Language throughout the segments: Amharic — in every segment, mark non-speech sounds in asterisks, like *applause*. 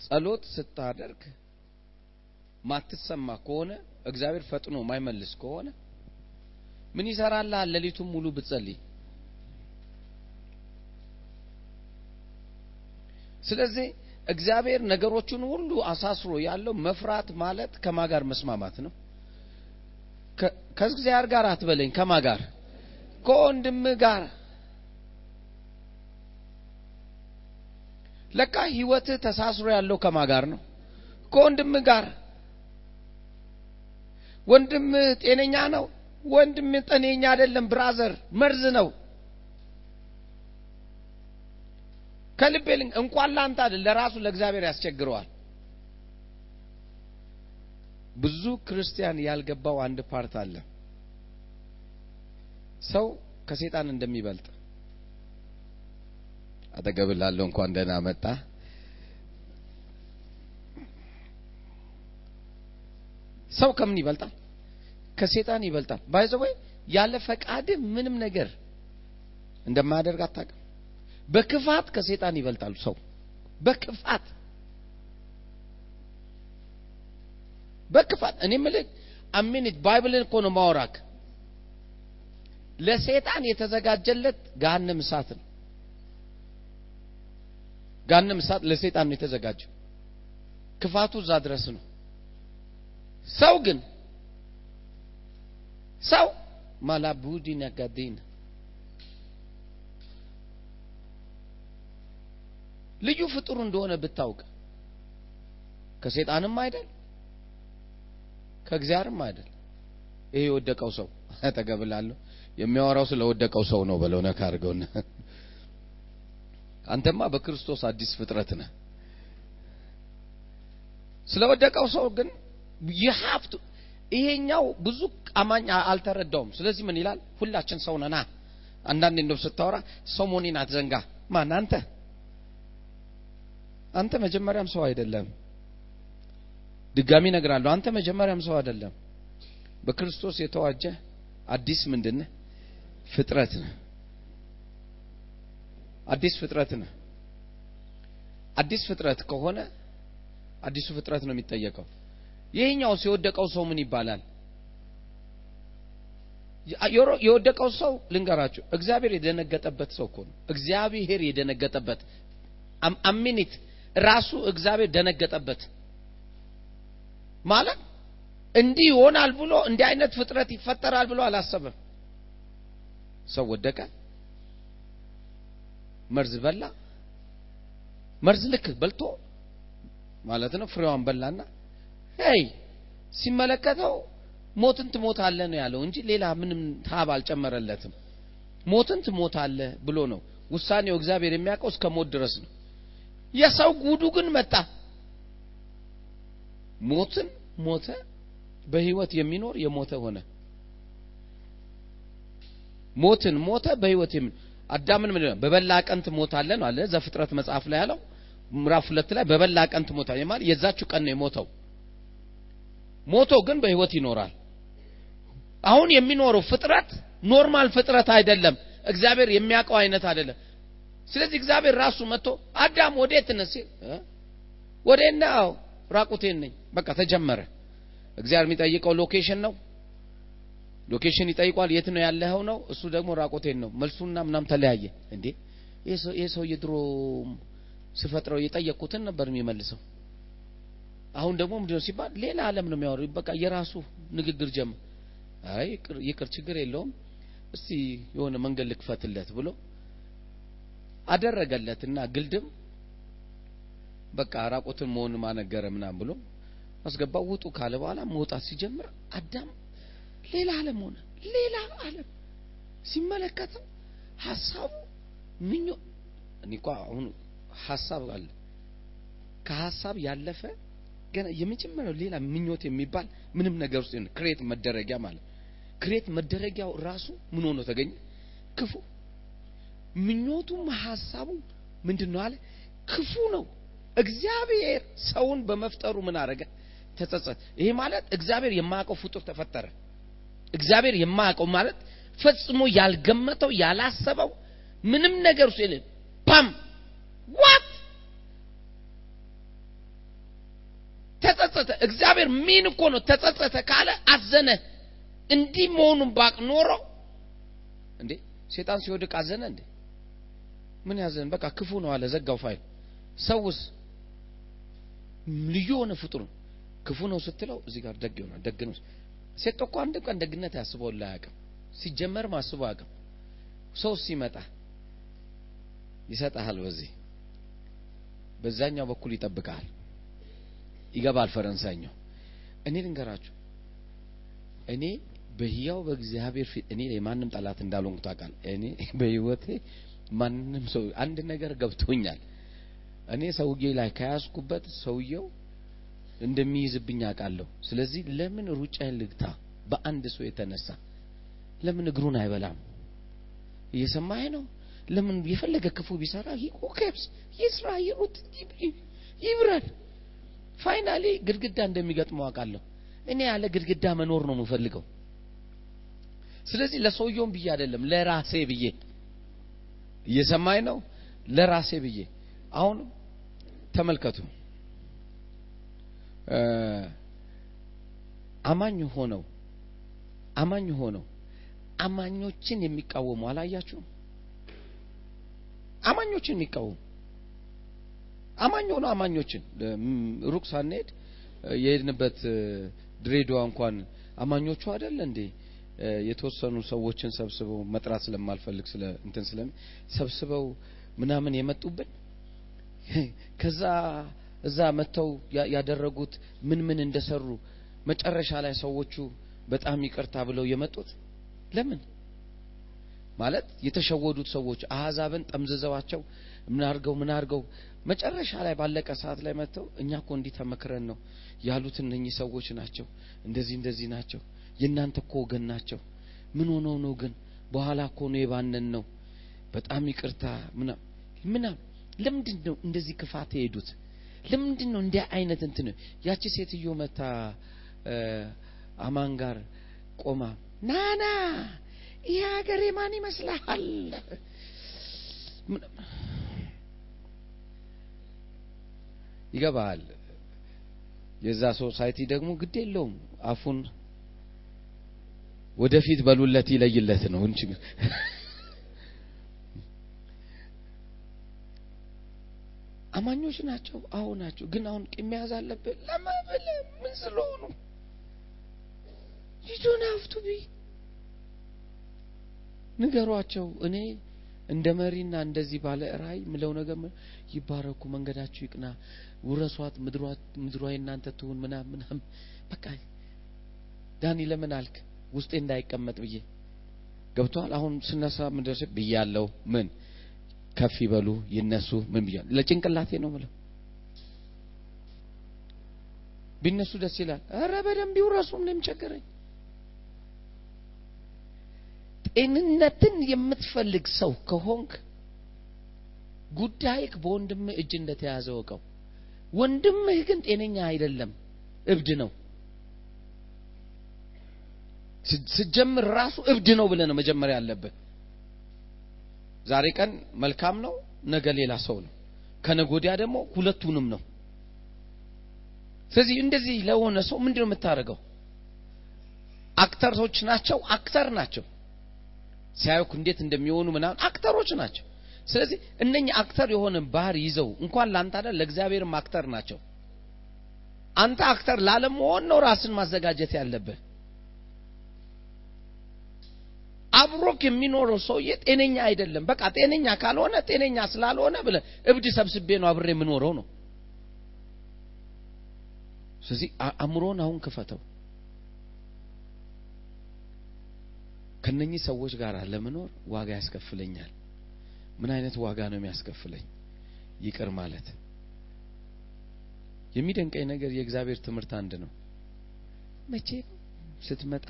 ጸሎት ስታደርግ ማትሰማ ከሆነ እግዚአብሔር ፈጥኖ ማይመልስ ከሆነ ምን ይሰራልሃል? ሌሊቱን ሙሉ ብትጸልይ። ስለዚህ እግዚአብሔር ነገሮችን ሁሉ አሳስሮ ያለው መፍራት ማለት ከማ ጋር መስማማት ነው። ከእግዚአብሔር ጋር አትበለኝ። ከማ ጋር? ከወንድም ጋር። ለካ ህይወትህ ተሳስሮ ያለው ከማን ጋር ነው? ከወንድም ጋር። ወንድም ጤነኛ ነው? ወንድም ጤነኛ አይደለም። brother መርዝ ነው። ከልቤ እንኳን ላንተ አይደል ለራሱ ለእግዚአብሔር ያስቸግረዋል። ብዙ ክርስቲያን ያልገባው አንድ part አለ። ሰው ከሴጣን እንደሚበልጥ አጠገብ ላለው እንኳን ደህና መጣ። ሰው ከምን ይበልጣል? ከሴጣን ይበልጣል። ባይዘወይ ያለ ፈቃድ ምንም ነገር እንደማያደርግ አታውቅም። በክፋት ከሴጣን ይበልጣል ሰው በክፋት በክፋት እኔ የምልህ አሚኒት ባይብልን እኮ ነው ማወራክ ለሴጣን የተዘጋጀለት ገሃነም እሳት ነው ገሃነም እሳት ለሴጣን ነው የተዘጋጀው። ክፋቱ እዛ ድረስ ነው። ሰው ግን ሰው ማላቡዲን ያጋዴን ልዩ ፍጡር እንደሆነ ብታውቅ ከሴጣንም አይደል ከእግዚአብሔርም አይደል። ይሄ የወደቀው ሰው ተገብላለሁ የሚያወራው ስለ ወደቀው ሰው ነው በለው ነካ አድርገውና አንተማ በክርስቶስ አዲስ ፍጥረት ነህ። ስለ ወደቀው ሰው ግን ይሀብቱ ይሄኛው ብዙ አማኝ አልተረዳውም። ስለዚህ ምን ይላል? ሁላችን ሰው ነና። አንዳንዴ እንደው ስታወራ ሰው መሆኔን አትዘንጋ። ማን? አንተ። አንተ መጀመሪያም ሰው አይደለም። ድጋሚ እነግራለሁ አንተ መጀመሪያም ሰው አይደለም። በክርስቶስ የተዋጀ አዲስ ምንድነህ ፍጥረት ነህ አዲስ ፍጥረት ነህ። አዲስ ፍጥረት ከሆነ አዲሱ ፍጥረት ነው የሚጠየቀው። ይሄኛው የወደቀው ሰው ምን ይባላል? የወደቀው ሰው ልንገራችሁ እግዚአብሔር የደነገጠበት ሰው እኮ ነው። እግዚአብሔር የደነገጠበት አሚኒት ራሱ እግዚአብሔር ደነገጠበት ማለት እንዲህ ይሆናል ብሎ እንዲህ አይነት ፍጥረት ይፈጠራል ብሎ አላሰበም። ሰው ወደቀ መርዝ በላ። መርዝ ልክ በልቶ ማለት ነው ፍሬዋን በላና ሄይ ሲመለከተው ሞትን ትሞታለህ ነው ያለው እንጂ ሌላ ምንም ታብ አልጨመረለትም። ሞትን ትሞታለህ ብሎ ነው ውሳኔው እግዚአብሔር የሚያውቀው እስከ ሞት ድረስ ነው። የሰው ጉዱ ግን መጣ። ሞትን ሞተ በህይወት የሚኖር የሞተ ሆነ። ሞትን ሞተ በህይወት የሚኖር አዳምን ምን በበላ ቀን ትሞታለህ ነው አለ። ዘፍጥረት መጽሐፍ ላይ ያለው ምዕራፍ ሁለት ላይ በበላ ቀን ትሞታለህ ማለት የዛችው ቀን ነው የሞተው። ሞቶ ግን በህይወት ይኖራል። አሁን የሚኖረው ፍጥረት normal ፍጥረት አይደለም። እግዚአብሔር የሚያውቀው አይነት አይደለም። ስለዚህ እግዚአብሔር ራሱ መጥቶ አዳም ወዴት ነህ ሲል ወዴት ነው ራቁቴን ነኝ። በቃ ተጀመረ። እግዚአብሔር የሚጠይቀው location ነው location ይጠይቋል። የት ነው ያለኸው ነው? እሱ ደግሞ ራቁቴን ነው። መልሱና ምናም ተለያየ። እንዴ? ይህ ሰው የድሮ ስፈጥረው የጠየቅኩትን ነበር የሚመልሰው። አሁን ደግሞ ምንድነው ሲባል ሌላ ዓለም ነው የሚያወሩ በቃ የራሱ ንግግር ጀመር አይ ይቅር ችግር የለውም። እስቲ የሆነ መንገድ ልክፈትለት ብሎ አደረገለትና ግልድም በቃ ራቁትን መሆን ማነገረ ምናም ብሎ አስገባው። ውጡ ካለ በኋላ መውጣት ሲጀምር አዳም ሌላ ዓለም ሆነ። ሌላ ዓለም ሲመለከተው ሀሳቡ ምኞ እኔ አሁን ሀሳብ አለ። ከሀሳብ ያለፈ ገና የመጀመሪያው ሌላ ምኞት የሚባል ምንም ነገር ውስጥ create መደረጊያ ማለት create መደረጊያው ራሱ ምን ሆኖ ተገኘ? ክፉ። ምኞቱም ሀሳቡ ምንድን ነው አለ? ክፉ ነው። እግዚአብሔር ሰውን በመፍጠሩ ምን አረገ ተጸጸት ይሄ ማለት እግዚአብሔር የማያውቀው ፍጡር ተፈጠረ እግዚአብሔር የማያውቀው ማለት ፈጽሞ ያልገመተው ያላሰበው ምንም ነገር ውስጥ የለም ፓም what ተጸጸተ። እግዚአብሔር ምን እኮ ነው ተጸጸተ ካለ አዘነ። እንዲህ መሆኑን ባውቅ ኖሮ እንዴ ሴጣን ሲወድቅ አዘነ እንዴ? ምን ያዘን? በቃ ክፉ ነው አለ፣ ዘጋው ፋይል። ሰውስ ልዩ የሆነ ፍጡር ነው። ክፉ ነው ስትለው እዚህ ጋር ደግ ይሆናል። ደግ ነው። ሴት እኮ አንድ ቀን ደግነት ያስበው አያውቅም። ሲጀመርም አስበው አያውቅም። ሰው ሲመጣ ይሰጣል፣ በዚህ በዛኛው በኩል ይጠብቃል፣ ይገባል። ፈረንሳይኛው እኔ ልንገራችሁ፣ እኔ በህያው በእግዚአብሔር ፊት እኔ የማንም ጠላት እንዳልሆንኩ ታውቃል። እኔ በህይወቴ ማንም ሰው አንድ ነገር ገብቶኛል። እኔ ሰውዬ ላይ ከያዝኩበት ሰውየው እንደሚይዝብኝ አውቃለሁ። ስለዚህ ለምን ሩጫዬን ልግታ? በአንድ ሰው የተነሳ ለምን እግሩን አይበላም? እየሰማኸኝ ነው? ለምን የፈለገ ክፉ ቢሰራ ሂኮኬፕስ ይስራ፣ ይሩጥ፣ ይብረር። finally ግድግዳ እንደሚገጥመው አውቃለሁ። እኔ ያለ ግድግዳ መኖር ነው የምፈልገው። ስለዚህ ለሰውየውም ብዬ አይደለም ለራሴ ብዬ እየሰማኝ ነው። ለራሴ ብዬ አሁን ተመልከቱ። አማኝ ሆነው አማኝ ሆነው አማኞችን የሚቃወሙ አላያችሁም? አማኞችን የሚቃወሙ አማኝ ሆነው አማኞችን። ሩቅ ሳንሄድ የሄድንበት ድሬዳዋ እንኳን አማኞቹ አይደለ እንዴ? የተወሰኑ ሰዎችን ሰብስበው መጥራት ስለማልፈልግ ስለ እንትን ስለ ሰብስበው ምናምን የመጡብን? *laughs* ከዛ እዛ መጥተው ያደረጉት ምን ምን እንደሰሩ መጨረሻ ላይ ሰዎቹ በጣም ይቅርታ ብለው የመጡት ለምን? ማለት የተሸወዱት ሰዎች አህዛብን ጠምዝዘዋቸው ምን አርገው ምን አርገው መጨረሻ ላይ ባለቀ ሰዓት ላይ መጥተው እኛ እኮ እንዲህ ተመክረን ነው ያሉት እነኚህ ሰዎች ናቸው እንደዚህ እንደዚህ ናቸው የእናንተ እኮ ወገን ናቸው ምን ሆነው ነው ግን? በኋላ እኮ ነው የባነን ነው በጣም ይቅርታ ምና ምና ለምንድን ነው እንደዚህ ክፋት የሄዱት ለምንድን ነው እንዲህ አይነት እንትን? ያቺ ሴትዮ መታ አማን ጋር ቆማ ናና ይህ ሀገር የማን ይመስልሃል? ይገባል የዛ ሶሳይቲ ደግሞ ግድ የለውም። አፉን ወደፊት በሉለት ይለይለት ነው እንጂ አማኞች ናቸው? አዎ ናቸው። ግን አሁን ቂም መያዝ አለብን ለማበለ ምን ስለሆኑ? ይዶን ሀፍቱ ቢ ንገሯቸው። እኔ እንደ መሪና እንደዚህ ባለ ራእይ ምለው ነገር ይባረኩ መንገዳችሁ ይቅና ውረሷት ምድሯ እናንተ ትሁን ምናም ምናም በቃ ዳኒ ለምን አልክ? ውስጤ እንዳይቀመጥ ብዬ ገብቷል? አሁን ስነሳ ምንደርስ ብያለው ምን ከፍ ይበሉ ይነሱ። ምን ብያ ለጭንቅላቴ ነው ምለው ቢነሱ ደስ ይላል። ኧረ በደንብ ይውረሱ ምንም ጤንነትን የምትፈልግ ሰው ከሆንክ ጉዳይክ በወንድምህ እጅ እንደተያዘ ወቀው ወንድምህ ግን ጤነኛ አይደለም እብድ ነው። ስጀምር ራሱ እብድ ነው ብለህ ነው መጀመሪያ ያለብህ ዛሬ ቀን መልካም ነው ነገ ሌላ ሰው ነው። ከነጎዲያ ደግሞ ሁለቱንም ነው። ስለዚህ እንደዚህ ለሆነ ሰው ምንድነው የምታደርገው? actor ኦች ናቸው actor ናቸው። ሲያዩክ እንዴት እንደሚሆኑ ምናምን actor ኦች ናቸው። ስለዚህ እነኛ actor የሆነ ባህር ይዘው እንኳን ለአንተ አይደል ለእግዚአብሔርም actor ናቸው። አንተ actor ላለመሆን ነው ራስን ማዘጋጀት ያለብህ አብሮክ የሚኖረው ሰውዬ ጤነኛ አይደለም። በቃ ጤነኛ ካልሆነ ጤነኛ ስላልሆነ ብለህ እብድ ሰብስቤ ነው አብሬ የምኖረው ነው። ስለዚህ አእምሮን አሁን ክፈተው። ከነኚህ ሰዎች ጋር ለመኖር ዋጋ ያስከፍለኛል። ምን አይነት ዋጋ ነው የሚያስከፍለኝ? ይቅር ማለት። የሚደንቀኝ ነገር የእግዚአብሔር ትምህርት አንድ ነው። መቼም ስትመጣ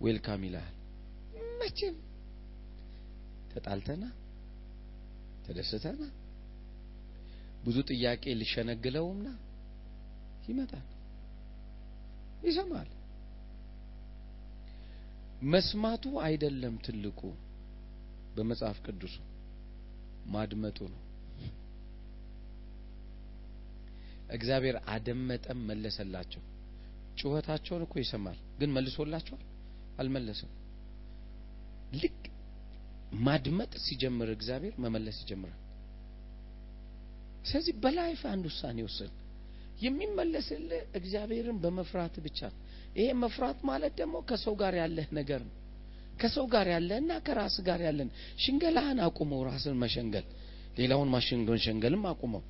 ዌልካም ይልሃል መቼም ተጣልተና? ተደስተና ብዙ ጥያቄ ሊሸነግለውምና ይመጣል። ይሰማል። መስማቱ አይደለም ትልቁ በመጽሐፍ ቅዱሱ ማድመጡ ነው። እግዚአብሔር አደመጠም መለሰላቸው። ጩኸታቸውን እኮ ይሰማል፣ ግን መልሶላቸዋል? አልመለሰም። ልክ ማድመጥ ሲጀምር እግዚአብሔር መመለስ ይጀምራል። ስለዚህ በላይፍ አንድ ውሳኔ ወስን። የሚመለስልህ እግዚአብሔርን በመፍራት ብቻ ይሄ መፍራት ማለት ደግሞ ከሰው ጋር ያለህ ነገር ነው። ከሰው ጋር ያለህና ከራስ ጋር ያለን ሽንገላህን አቁመው፣ ራስን መሸንገል፣ ሌላውን ማሸንገልም አቁመው።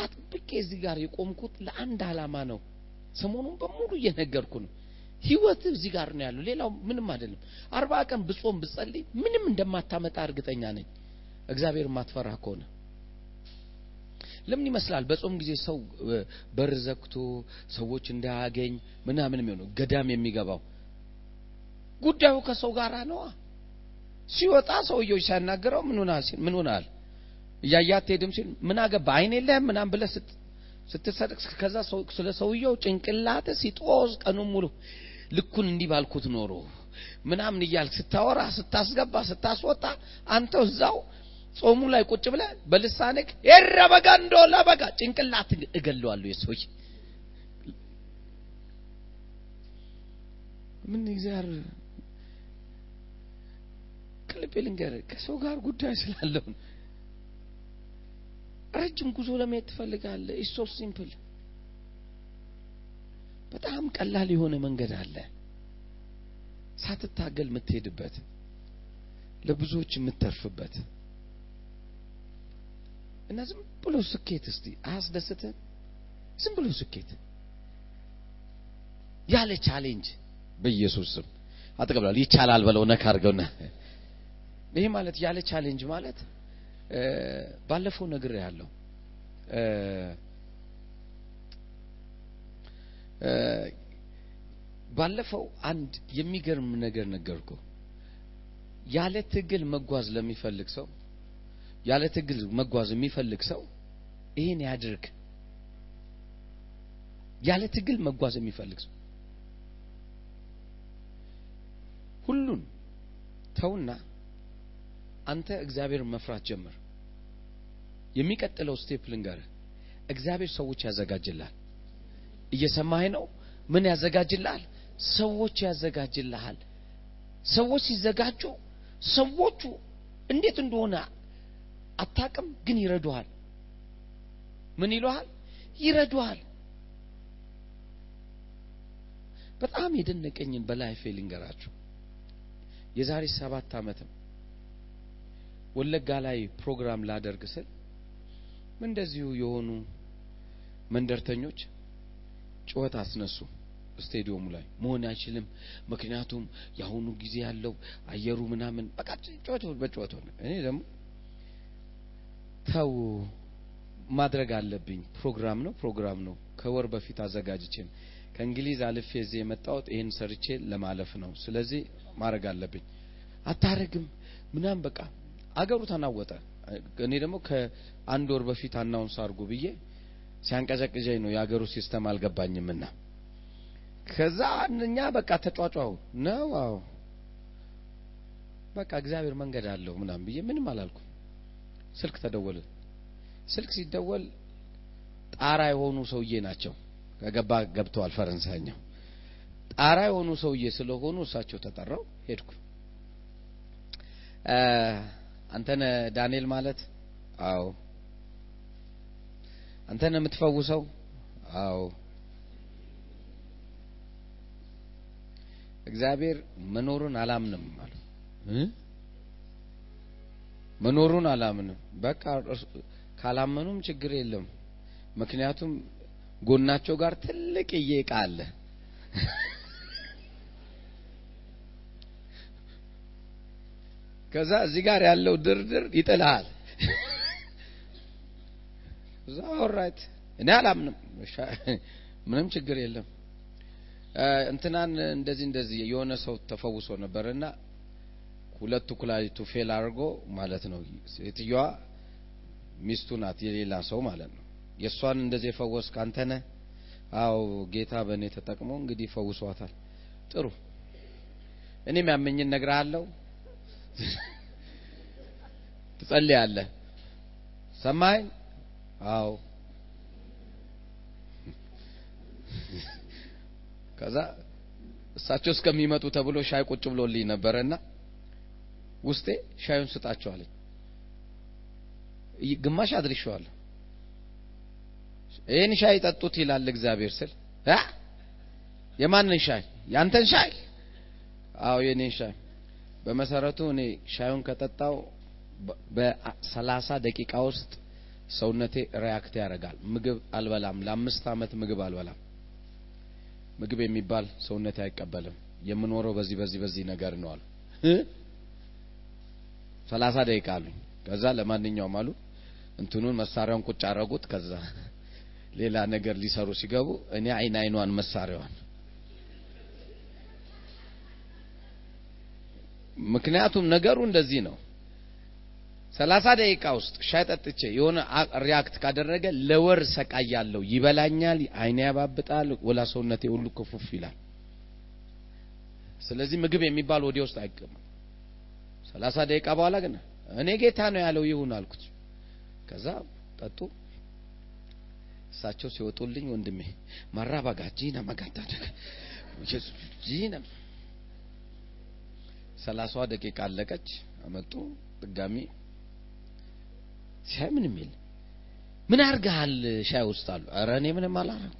አጥብቄ እዚህ ጋር የቆምኩት ለአንድ ዓላማ ነው። ሰሞኑን በሙሉ እየነገርኩ ነው። ህይወት እዚህ ጋር ነው ያለው። ሌላው ምንም አይደለም። አርባ ቀን ብጾም ብጸልይ ምንም እንደማታመጣ እርግጠኛ ነኝ። እግዚአብሔር ማትፈራ ከሆነ ለምን ይመስላል በጾም ጊዜ ሰው በር ዘግቶ ሰዎች እንዳያገኝ ምናምን የሚሆነው ገዳም የሚገባው ጉዳዩ ከሰው ጋር ነዋ። ሲወጣ ሰውየው ሲያናገረው ምን ሆናል ሲል እያያት ሄድም ሲል ምን አገባ አይን የለህም ምናምን ብለህ ስትሰጥቅ ከዛ ስለ ሰውየው ጭንቅላት ሲጦዝ ቀኑን ሙሉ ልኩን እንዲህ ባልኩት ኖሮ ምናምን እያልክ ስታወራ ስታስገባ ስታስወጣ አንተው እዛው ጾሙ ላይ ቁጭ ብለህ በልሳንክ የረበጋ እንዶ ለበጋ ጭንቅላት እገለዋለሁ የሰውዬ ምን እግዚአብሔር ከልቤ ልንገርህ ከሰው ጋር ጉዳይ ስላለው ረጅም ጉዞ ለመሄድ ትፈልጋለህ። it's simple። በጣም ቀላል የሆነ መንገድ አለ፣ ሳትታገል የምትሄድበት ለብዙዎች የምትተርፍበት እና ዝም ብሎ ስኬት እስቲ አያስደስትህ? ዝም ብሎ ስኬት ያለ challenge በኢየሱስ ስም አጠገብህ ላለ ይቻላል በለው ነካ አድርገውና ይሄ ማለት ያለ challenge ማለት ባለፈው ነግሬ ያለው ባለፈው አንድ የሚገርም ነገር ነገርኩ። ያለ ትግል መጓዝ ለሚፈልግ ሰው ያለ ትግል መጓዝ የሚፈልግ ሰው ይሄን ያድርግ። ያለ ትግል መጓዝ የሚፈልግ ሰው ሁሉን ተውና አንተ እግዚአብሔር መፍራት ጀምር። የሚቀጥለው ስቴፕ ልንገርህ። እግዚአብሔር ሰዎች ያዘጋጅልሃል። እየሰማህ ነው? ምን ያዘጋጅልሃል? ሰዎች ያዘጋጅልሃል። ሰዎች ሲዘጋጁ ሰዎቹ እንዴት እንደሆነ አታቅም፣ ግን ይረዱሃል። ምን ይሉሃል? ይረዱሃል። በጣም የደነቀኝን በላይፌ ልንገራችሁ። የዛሬ ሰባት ዓመትም ወለጋ ላይ ፕሮግራም ላደርግ ስል እንደዚሁ የሆኑ መንደርተኞች ጩኸት አስነሱ። ስቴዲየሙ ላይ መሆን አይችልም፣ ምክንያቱም የአሁኑ ጊዜ ያለው አየሩ ምናምን በቃ ጩኸት በጩኸት ሆነ። እኔ ደግሞ ተው ማድረግ አለብኝ። ፕሮግራም ነው ፕሮግራም ነው። ከወር በፊት አዘጋጅቼም ከእንግሊዝ አልፌ እዚህ የመጣሁት ይህን ሰርቼ ለማለፍ ነው። ስለዚህ ማድረግ አለብኝ። አታረግም ምናምን በቃ አገሩ ተናወጠ። እኔ ደግሞ ከአንድ ወር በፊት announce አድርጉ ብዬ ሲያንቀዘቅዘኝ ነው የአገሩ system አልገባኝምና ከዛ እኛ በቃ ተጫጫው ነው። አዎ በቃ እግዚአብሔር መንገድ አለው ምናምን ብዬ ምንም አላልኩም። ስልክ ተደወለ። ስልክ ሲደወል ጣራ የሆኑ ሰውዬ ናቸው። ከገባ ገብተዋል። ፈረንሳይኛው ጣራ የሆኑ ሰውዬ ስለሆኑ እሳቸው ተጠራው። ሄድኩ። አንተነ ዳንኤል ማለት? አዎ። አንተነ የምትፈውሰው? አዎ። እግዚአብሔር መኖሩን አላምንም አሉ። መኖሩን አላምንም። በቃ ካላመኑም ችግር የለም። ምክንያቱም ጎናቸው ጋር ትልቅ እየቃ አለ። ከዛ እዚህ ጋር ያለው ድርድር ይጥልሃል። እዛ alright እኔ አላምንም፣ ምንም ችግር የለም። እንትናን እንደዚህ እንደዚህ የሆነ ሰው ተፈውሶ ነበርና ሁለቱ ኩላሊቱ ፌል አድርጎ ማለት ነው። ሴትዮዋ ሚስቱ ናት፣ የሌላ ሰው ማለት ነው። የእሷን እንደዚህ የፈወስክ አንተ ነህ? አዎ ጌታ በእኔ ተጠቅሞ እንግዲህ ፈውሷታል። ጥሩ እኔም ያመኝን እነግርሃለሁ፣ ትጸልያለህ። ሰማኸኝ? አዎ ከዛ እሳቸው እስከሚመጡ ተብሎ ሻይ ቁጭ ብሎልኝ ነበረና ውስጤ ሻዩን ስጣቸው አለኝ። ግማሽ አድርሼዋለሁ። ይህን ሻይ ጠጡት ይላል እግዚአብሔር ስል የማንን ሻይ? ያንተን ሻይ? አዎ የኔን ሻይ። በመሰረቱ እኔ ሻዩን ከጠጣው በሰላሳ ደቂቃ ውስጥ ሰውነቴ ሪያክት ያደርጋል። ምግብ አልበላም። ለአምስት ዓመት ምግብ አልበላም። ምግብ የሚባል ሰውነቴ አይቀበልም። የምኖረው በዚህ በዚህ በዚህ ነገር ነው አሉ። ሰላሳ ደቂቃ አሉኝ። ከዛ ለማንኛውም አሉ እንትኑን መሳሪያውን ቁጭ አረጉት። ከዛ ሌላ ነገር ሊሰሩ ሲገቡ እኔ አይን አይኗን መሳሪያዋን ምክንያቱም ነገሩ እንደዚህ ነው። ሰላሳ ደቂቃ ውስጥ ሻይ ጠጥቼ የሆነ ሪያክት ካደረገ ለወር ሰቃያለሁ። ይበላኛል፣ አይኔ ያባብጣል፣ ወላ ሰውነቴ ሁሉ ክፉፍ ይላል። ስለዚህ ምግብ የሚባል ወዲያ ውስጥ አይገባም። ሰላሳ ደቂቃ በኋላ ግን እኔ ጌታ ነው ያለው ይሁን አልኩት። ከዛ ጠጡ። እሳቸው ሲወጡልኝ ወንድሜ ማራባጋ ጂና መጋታ ጂና ሰላሳዋ ደቂቃ አለቀች። አመጡ ድጋሚ ሻይ ምንም የለ። ምን አርገሃል ሻይ ውስጥ አሉ። ኧረ እኔ ምንም አላረኩ።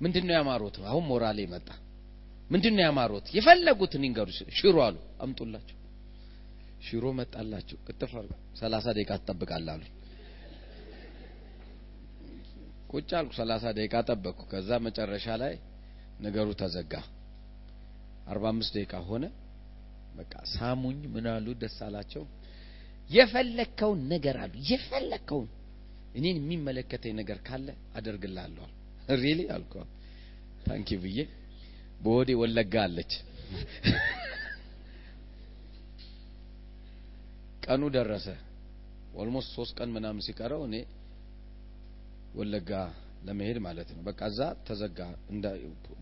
ምንድን ነው ያማሩት? አሁን ሞራሌ መጣ። ምንድን ነው ያማሩት? የፈለጉትን ይንገሩ። ሽሮ አሉ አምጡላቸው። ሽሮ መጣላቸው። ቅጥፍ ሰላሳ ደቂቃ አሉኝ። ቁጭ አልኩ። ሰላሳ ደቂቃ ጠበቅኩ። ከዛ መጨረሻ ላይ ነገሩ ተዘጋ። አርባ አምስት ደቂቃ ሆነ። በቃ ሳሙኝ፣ ምን አሉ፣ ደስ አላቸው። የፈለከውን ነገር አሉ። የፈለከውን እኔን የሚመለከተኝ ነገር ካለ አደርግልሃለሁ። ሪሊ አልኩ። ታንኪ ብዬ በወዴ ወለጋ አለች። ቀኑ ደረሰ። almost ሶስት ቀን ምናምን ሲቀረው እኔ ወለጋ ለመሄድ ማለት ነው። በቃ እዛ ተዘጋ።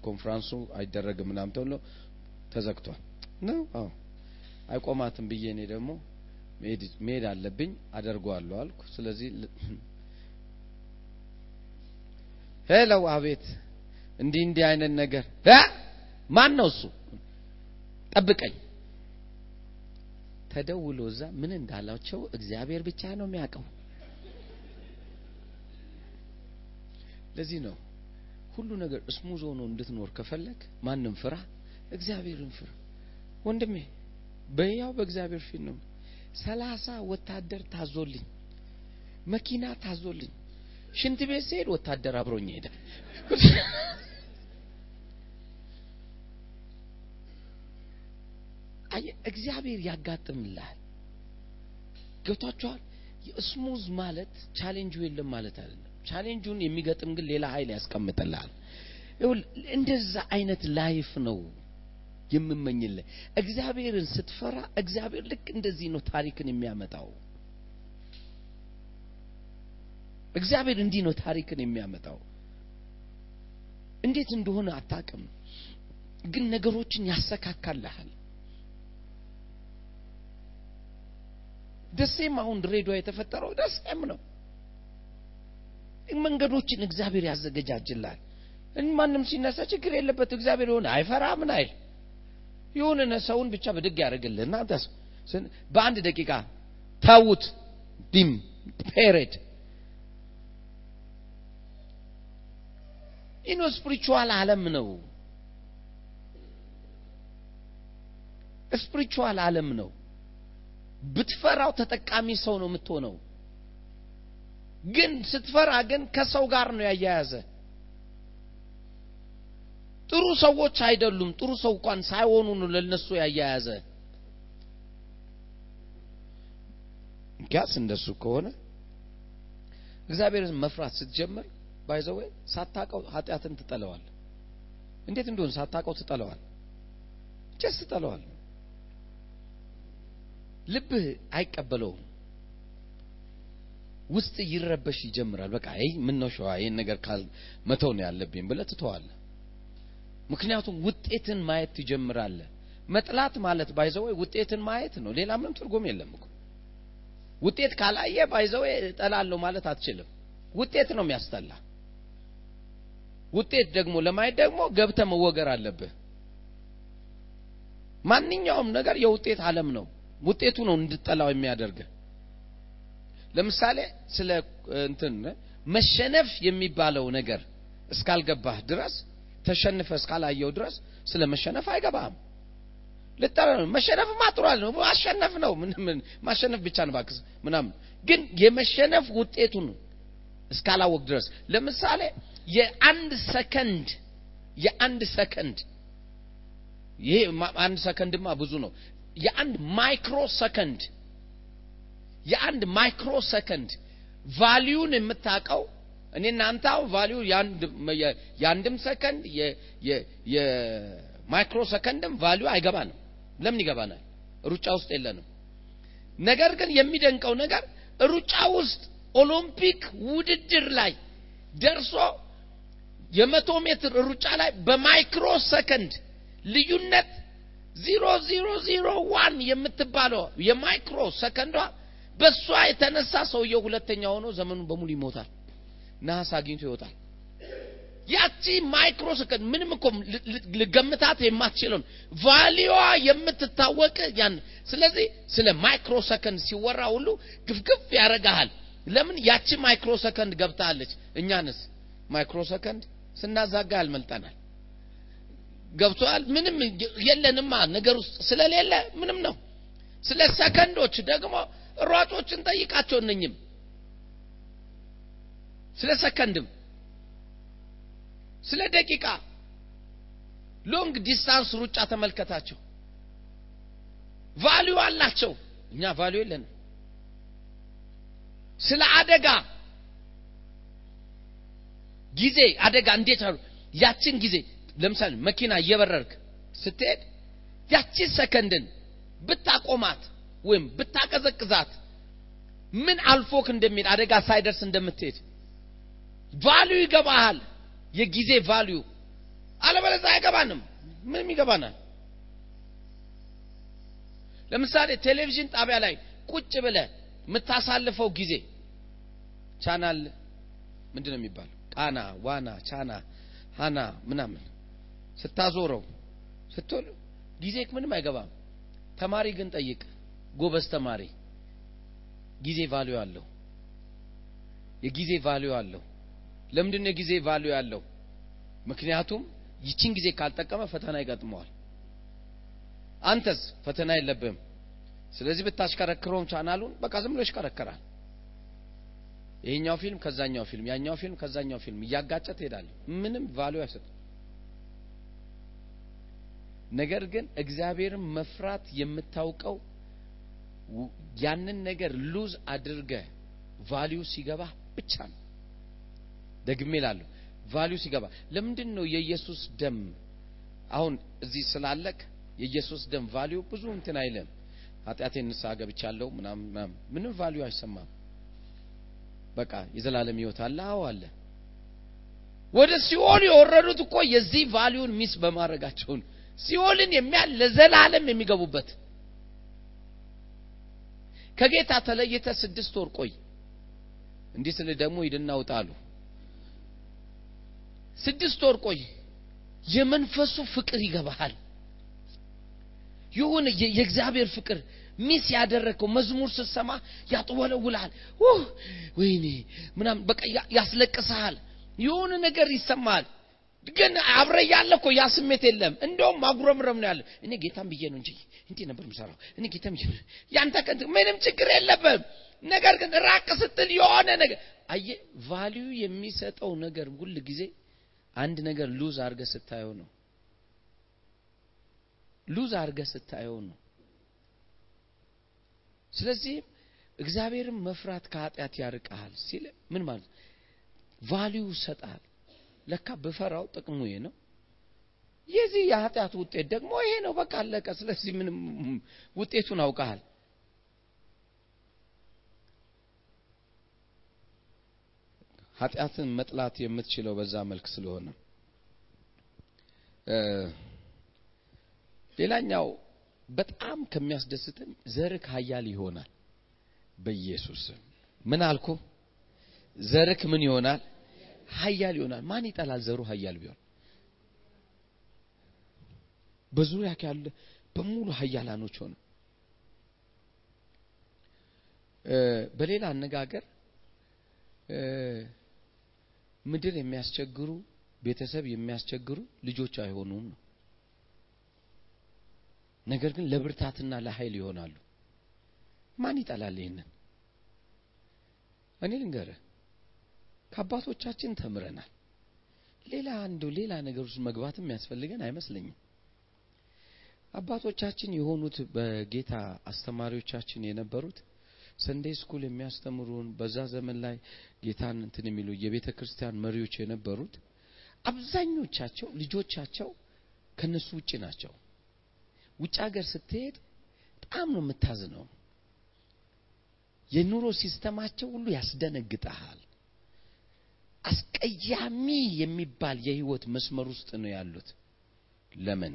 ኮንፈረንሱ አይደረግም ምናምን ተብሎ ተዘግቷል ነው። አዎ አይቆማትም ብዬ እኔ ደግሞ መሄድ አለብኝ አደርገዋለሁ አልኩ። ስለዚህ hello፣ አቤት፣ እንዲህ እንዲህ አይነት ነገር ማን ነው እሱ? ጠብቀኝ። ተደውሎ እዛ ምን እንዳላቸው እግዚአብሔር ብቻ ነው የሚያውቀው። ለዚህ ነው ሁሉ ነገር እስሙዝ ሆኖ እንድትኖር ከፈለግ ማንም ፍራ፣ እግዚአብሔርን ፍራ። ወንድሜ በያው በእግዚአብሔር ፊት ነው። ሰላሳ ወታደር ታዞልኝ፣ መኪና ታዞልኝ፣ ሽንት ቤት ስሄድ ወታደር አብሮኝ ይሄዳል። *laughs* እግዚአብሔር ያጋጥምልሃል። ገብቷችኋል? smooth ማለት challenge ኡ የለም ማለት አይደለም። challenge ኡን የሚገጥም ግን ሌላ ኃይል ያስቀምጥልሃል። እንደዛ አይነት life ነው የምመኝልህ። እግዚአብሔርን ስትፈራ እግዚአብሔር ልክ እንደዚህ ነው ታሪክን የሚያመጣው። እግዚአብሔር እንዲህ ነው ታሪክን የሚያመጣው። እንዴት እንደሆነ አታውቅም፣ ግን ነገሮችን ያሰካካልሃል። ደሴም አሁን ድሬዳዋ የተፈጠረው ደሴም ነው። መንገዶችን እግዚአብሔር ያዘገጃጅላል። ማንም ሲነሳ ችግር የለበት እግዚአብሔር የሆነ አይፈራ ምን አይል የሆነ ሰውን ብቻ ብድግ ያደርግልህ እና በአንድ ደቂቃ ታውት ዲም ፔሬድ you know spiritual ዓለም ነው። spiritual ዓለም ነው። ብትፈራው ተጠቃሚ ሰው ነው የምትሆነው። ግን ስትፈራ ግን ከሰው ጋር ነው ያያያዘ። ጥሩ ሰዎች አይደሉም። ጥሩ ሰው እንኳን ሳይሆኑ ነው ለነሱ ያያያዘ። እንኪያስ እንደሱ ከሆነ እግዚአብሔርን መፍራት ስትጀምር by the way ሳታቀው ኃጢአትን ትጠለዋል። እንዴት እንደሆነ ሳታቀው ትጠለዋል። just ትጠለዋል። ልብህ አይቀበለውም። ውስጥ ይረበሽ ይጀምራል። በቃ አይ ምን ነው ሸዋ ይሄን ነገር ካል መተው ነው ያለብኝ ብለህ ትተዋለህ። ምክንያቱም ውጤትን ማየት ትጀምራለህ። መጥላት ማለት by the way ውጤትን ማየት ነው። ሌላ ምንም ትርጉም የለም እኮ። ውጤት ካላየ ባይዘው እጠላለሁ ማለት አትችልም። ውጤት ነው የሚያስጠላ። ውጤት ደግሞ ለማየት ደግሞ ገብተ መወገር አለብህ። ማንኛውም ነገር የውጤት ዓለም ነው። ውጤቱ ነው እንድጠላው የሚያደርግ። ለምሳሌ ስለ እንትን መሸነፍ የሚባለው ነገር እስካልገባህ ድረስ ተሸንፈ እስካላየው ድረስ ስለ መሸነፍ ነው። መሸነፍማ ጥሩ አለ ነው ማሸነፍ ነው። ምን ማሸነፍ ብቻ ነው ባክስ ምናምን። ግን የመሸነፍ ውጤቱን እስካላወቅ ድረስ ለምሳሌ የአንድ ሰከንድ የአንድ ሰከንድ ይሄ አንድ ሰከንድማ ብዙ ነው። የአንድ micro ሰከንድ የአንድ micro ሰከንድ value ን የምታውቀው እኔ እናንተ አሁን የአንድም ሰከንድ የ micro ሰከንድም value አይገባንም። ለምን ይገባናል? ሩጫ ውስጥ የለንም። ነገር ግን የሚደንቀው ነገር ሩጫ ውስጥ ኦሎምፒክ ውድድር ላይ ደርሶ የመቶ ሜትር ሩጫ ላይ በ micro ሰከንድ ልዩነት zero zero zero one የምትባለው የ micro ሰከንዷ በእሷ የተነሳ ሰውየው ሁለተኛ ሆኖ ዘመኑን በሙሉ ይሞታል። ነሐስ አግኝቶ ይወጣል። ያቺ micro second ምንም እኮ ልገምታት የማትችለውን value ዋ የምትታወቅ ያን። ስለዚህ ስለ micro second ሲወራ ሁሉ ግፍግፍ ያደርግሃል። ለምን ያቺ micro second ገብታለች። እኛንስ micro second ስናዛጋ ያልመልጠናል። ገብቷል። ምንም የለንማ ነገር ውስጥ ስለሌለ ምንም ነው። ስለ ሰከንዶች ደግሞ ሯጮችን ጠይቃቸው እነኝም ስለ ሰከንድም ስለ ደቂቃ long distance ሩጫ ተመልከታቸው። value አላቸው። እኛ value የለንም። ስለ አደጋ ጊዜ አደጋ እንዴት አሉ ያችን ጊዜ ለምሳሌ መኪና እየበረርክ ስትሄድ ያቺ ሰከንድን ብታቆማት ወይም ብታቀዘቅዛት ምን አልፎክ እንደሚሄድ አደጋ ሳይደርስ እንደምትሄድ value ይገባሃል። የጊዜ value አለበለዚያ አይገባንም። ምንም ይገባናል። ለምሳሌ ቴሌቪዥን ጣቢያ ላይ ቁጭ ብለ የምታሳልፈው ጊዜ ቻናል ምንድን ነው የሚባለው? ቃና፣ ዋና፣ ቻና፣ ሃና ምናምን ስታዞረው ስትል ጊዜ ምንም አይገባም። ተማሪ ግን ጠይቅ፣ ጎበዝ ተማሪ ጊዜ ቫልዩ አለው። የጊዜ ቫልዩ አለው። ለምንድን ነው የጊዜ ቫልዩ ያለው? ምክንያቱም ይችን ጊዜ ካልጠቀመ ፈተና ይገጥመዋል። አንተስ ፈተና የለብህም። ስለዚህ ብታሽከረክረውም ቻናሉን በቃ ዝም ብሎ ይሽከረከራል። ይሄኛው ፊልም ከዛኛው ፊልም፣ ያኛው ፊልም ከዛኛው ፊልም እያጋጨ ትሄዳለህ። ምንም value አይሰጥም። ነገር ግን እግዚአብሔርን መፍራት የምታውቀው ያንን ነገር lose አድርገ value ሲገባ ብቻ ነው። ደግሜ እላለሁ value ሲገባ። ለምንድን ነው የኢየሱስ ደም አሁን እዚህ ስላለክ የኢየሱስ ደም value ብዙ እንትን አይልም። ኃጢአቴን ንስሐ ገብቻለሁ ምናምን ምንም value አይሰማም። በቃ የዘላለም ሕይወት አለ። አዎ አለ። ወደ ሲኦል የወረዱት እኮ የዚህ value ን miss በማድረጋቸው ነው። ሲኦልን የሚያል ለዘላለም የሚገቡበት ከጌታ ተለይተ ስድስት ወር ቆይ። እንዲህ ስል ደግሞ ሂድና ስድስት ወር ቆይ። የመንፈሱ ፍቅር ይገባሃል። የሆነ የእግዚአብሔር ፍቅር ሚስ ያደረግከው መዝሙር ስትሰማ ያጥወለውልሃል። ወይኔ ምናምን በቃ ያስለቅስሃል። የሆነ ነገር ይሰማሃል። ግን አብረ ያለ እኮ ያ ስሜት የለም። እንደውም ማጉረምረም ነው ያለ። እኔ ጌታም ብዬ ነው እንጂ እንዲህ ነበር የምሰራው። እኔ ጌታም ያንተ ቀን ምንም ችግር የለብም። ነገር ግን ራቅ ስትል የሆነ ነገር አየ ቫልዩ የሚሰጠው ነገር ሁል ጊዜ አንድ ነገር ሉዝ አድርገህ ስታየው ነው። ሉዝ አድርገህ ስታየው ነው። ስለዚህ እግዚአብሔርን መፍራት ከኃጢአት ያርቀሃል ሲል ምን ማለት ቫልዩ ሰጣል። ለካ ብፈራው ጥቅሙ ይሄ ነው። የዚህ የኃጢአት ውጤት ደግሞ ይሄ ነው። በቃ አለቀ። ስለዚህ ምንም ውጤቱን አውቀሃል። ኃጢአትን መጥላት የምትችለው በዛ መልክ ስለሆነ ሌላኛው በጣም ከሚያስደስተኝ ዘርክ ኃያል ይሆናል። በኢየሱስ ምን አልኩ? ዘርክ ምን ይሆናል? ኃያል ይሆናል። ማን ይጠላል? ዘሩ ኃያል ቢሆን በዙሪያ ያለ በሙሉ ኃያላኖች ሆነ። በሌላ አነጋገር ምድር የሚያስቸግሩ ቤተሰብ የሚያስቸግሩ ልጆች አይሆኑም ነው። ነገር ግን ለብርታትና ለኃይል ይሆናሉ። ማን ይጠላል ይህንን? እኔ ልንገርህ፣ ከአባቶቻችን ተምረናል። ሌላ አንዱ ሌላ ነገር ውስጥ መግባትም የሚያስፈልገን አይመስለኝም። አባቶቻችን የሆኑት በጌታ አስተማሪዎቻችን የነበሩት Sunday school የሚያስተምሩን በዛ ዘመን ላይ ጌታን እንትን የሚሉ የቤተ ክርስቲያን መሪዎች የነበሩት አብዛኞቻቸው ልጆቻቸው ከነሱ ውጭ ናቸው። ውጭ ሀገር ስትሄድ በጣም ነው የምታዝነው። የኑሮ system ኣቸው ሁሉ ያስደነግጠሃል። አስቀያሚ የሚባል የህይወት መስመር ውስጥ ነው ያሉት። ለምን?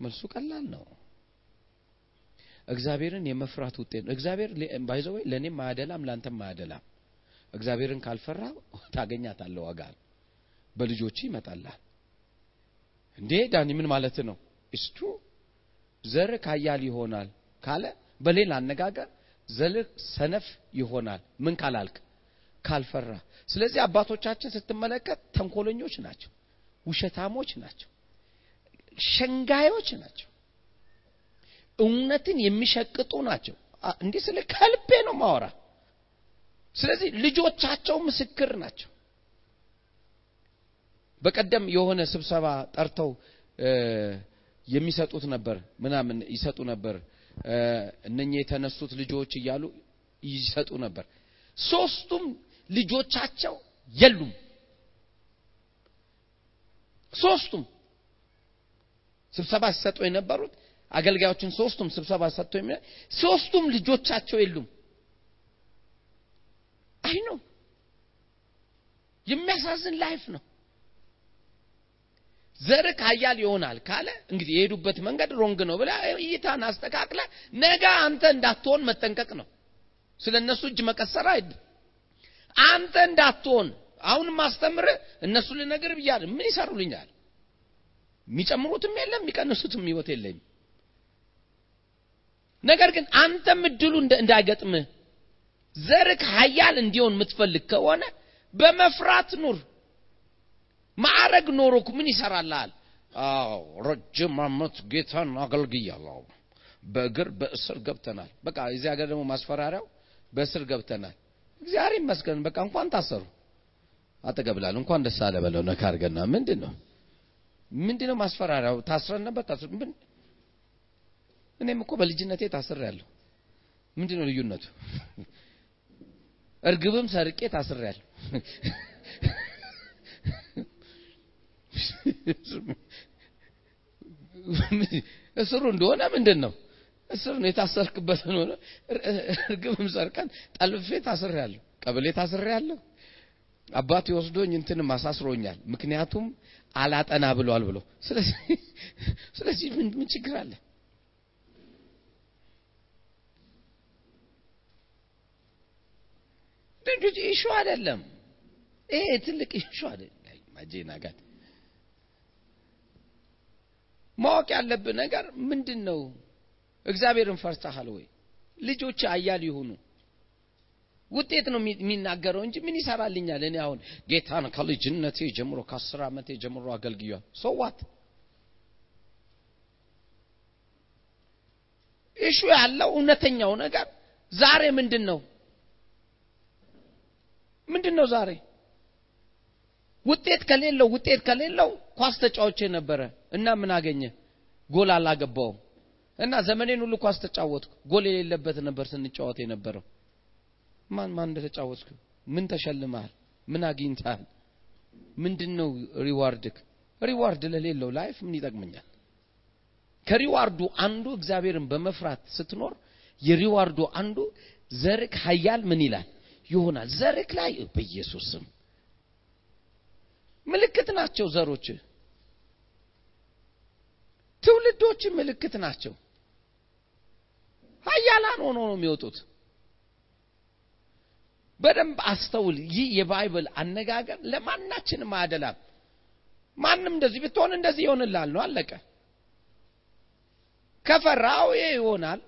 መልሱ ቀላል ነው። እግዚአብሔርን የመፍራት ውጤት ነው። እግዚአብሔር ባይዘው ለእኔም አያደላም፣ ለአንተም አያደላም። እግዚአብሔርን ካልፈራ ታገኛታለህ፣ ዋጋል በልጆች ይመጣላል። እንዴ ዳኒ ምን ማለት ነው? እስቱ ዘር ካያል ይሆናል ካለ በሌላ አነጋገር ዘር ሰነፍ ይሆናል። ምን ካላልክ ካልፈራ። ስለዚህ አባቶቻችን ስትመለከት ተንኮለኞች ናቸው፣ ውሸታሞች ናቸው፣ ሸንጋዮች ናቸው፣ እውነትን የሚሸቅጡ ናቸው። እንዲህ ስለ ከልቤ ነው ማወራ። ስለዚህ ልጆቻቸው ምስክር ናቸው። በቀደም የሆነ ስብሰባ ጠርተው የሚሰጡት ነበር ምናምን ይሰጡ ነበር። እነኚህ የተነሱት ልጆች እያሉ ይሰጡ ነበር። ሶስቱም ልጆቻቸው የሉም። ሶስቱም ስብሰባ ሲሰጡ የነበሩት አገልጋዮችን ሶስቱም ስብሰባ ሰጥቶ የሚ ሶስቱም ልጆቻቸው የሉም። አይ ነው የሚያሳዝን life ነው። ዘርክ ኃያል ይሆናል ካለ እንግዲህ የሄዱበት መንገድ wrong ነው ብላ እይታን አስተካክለ ነገ አንተ እንዳትሆን መጠንቀቅ ነው። ስለ እነሱ እጅ መቀሰር አይደል። አንተ እንዳትሆን አሁን ማስተምር እነሱ ልነግር ብያለሁ። ምን ይሰሩልኛል? የሚጨምሩትም የለም የሚቀንሱትም ህይወት የለኝም። ነገር ግን አንተም እድሉ እንዳይገጥምህ ዘርክ ኃያል እንዲሆን የምትፈልግ ከሆነ በመፍራት ኑር። ማዕረግ ኖሮክ ምን ይሰራልሃል? አዎ ረጅም ዓመት ጌታን አገልግያለሁ። በእግር በእስር ገብተናል። በቃ እዚህ ሀገር ደግሞ ማስፈራሪያው በእስር ገብተናል። እግዚአብሔር ይመስገን። በቃ እንኳን ታሰሩ አጠገብላል እንኳን ደስ አለ በለው ነካ አድርገና ምንድን ነው ምንድን ነው ማስፈራሪያው? ታስረን ነበር እኔም እኮ በልጅነቴ ታስሬያለሁ። ምንድን ነው ልዩነቱ? እርግብም ሰርቄ ታስሬያለሁ። እስሩ እንደሆነ ምንድን ነው እስር ነው የታሰርክበት ሆነ እርግብም ሰርቀን ጠልፌ ታስሬያለሁ። ቀበሌ ታስሬያለሁ። አባቴ ወስዶኝ እንትንም አሳስሮኛል። ምክንያቱም አላጠና ብሏል ብሎ ስለዚህ ስለዚህ ምን ችግር አለ? ድንጁ ኢሹ አይደለም። ይሄ ትልቅ ኢሹ አይደለም። ማወቅ ያለብህ ነገር ምንድን ነው? እግዚአብሔርን ፈርተሃል ወይ? ልጆች አያል ይሁኑ። ውጤት ነው የሚናገረው እንጂ ምን ይሰራልኛል? እኔ አሁን ጌታን ከልጅነቴ ጀምሮ ከአስር ዓመቴ ጀምሮ አገልግያል። ሰዋት እሹ ያለው እውነተኛው ነገር ዛሬ ምንድን ነው? ምንድን ነው ዛሬ ውጤት ከሌለው ውጤት ከሌለው ኳስ ተጫዋች ነበረ እና ምን አገኘ? ጎል አላገባሁም እና ዘመኔን ሁሉ ኳስ ተጫወትኩ። ጎል የሌለበት ነበር ስንጫወት የነበረው። ማን ማን እንደተጫወትክ ምን ተሸልመሃል? ምን አግኝተሃል? ምንድነው reward ክ? reward ለሌለው life ምን ይጠቅመኛል? ከ reward ኡ አንዱ እግዚአብሔርን በመፍራት ስትኖር የ reward ኡ አንዱ ዘርክ ኃያል ምን ይላል ይሆናል። ዘርክ ላይ በኢየሱስ ምልክት ናቸው። ዘሮች ትውልዶች ምልክት ናቸው። ኃያላን ሆኖ ነው የሚወጡት። በደንብ አስተውል። ይህ የባይብል አነጋገር ለማናችንም አያደላም። ማንም እንደዚህ ብትሆን እንደዚህ ይሆንልሃል ነው፣ አለቀ። ከፈራው ይሆናል፣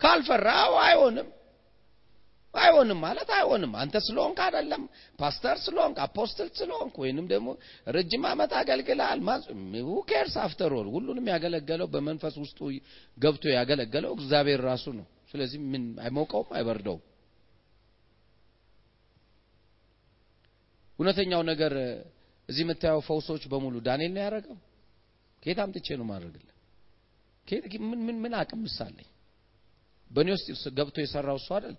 ካልፈራው አይሆንም። አይሆንም ማለት አይሆንም። አንተ ስለሆንክ አይደለም፣ ፓስተር ስለሆንክ፣ apostle ስለሆንክ ወይንም ደግሞ ረጅም ዓመት አገልግለሃል። who cares after all ሁሉንም ያገለገለው በመንፈስ ውስጡ ገብቶ ያገለገለው እግዚአብሔር ራሱ ነው። ስለዚህ ምን አይሞቀውም፣ አይበርደውም። እውነተኛው ነገር እዚህ የምታየው ፈውሶች በሙሉ ዳንኤል ነው ያደረገው። ከየት አምጥቼ ነው ማድረግልህ? ምን ምን አቅም ስላለኝ? በእኔ ውስጥ ገብቶ የሰራው እሱ አይደል?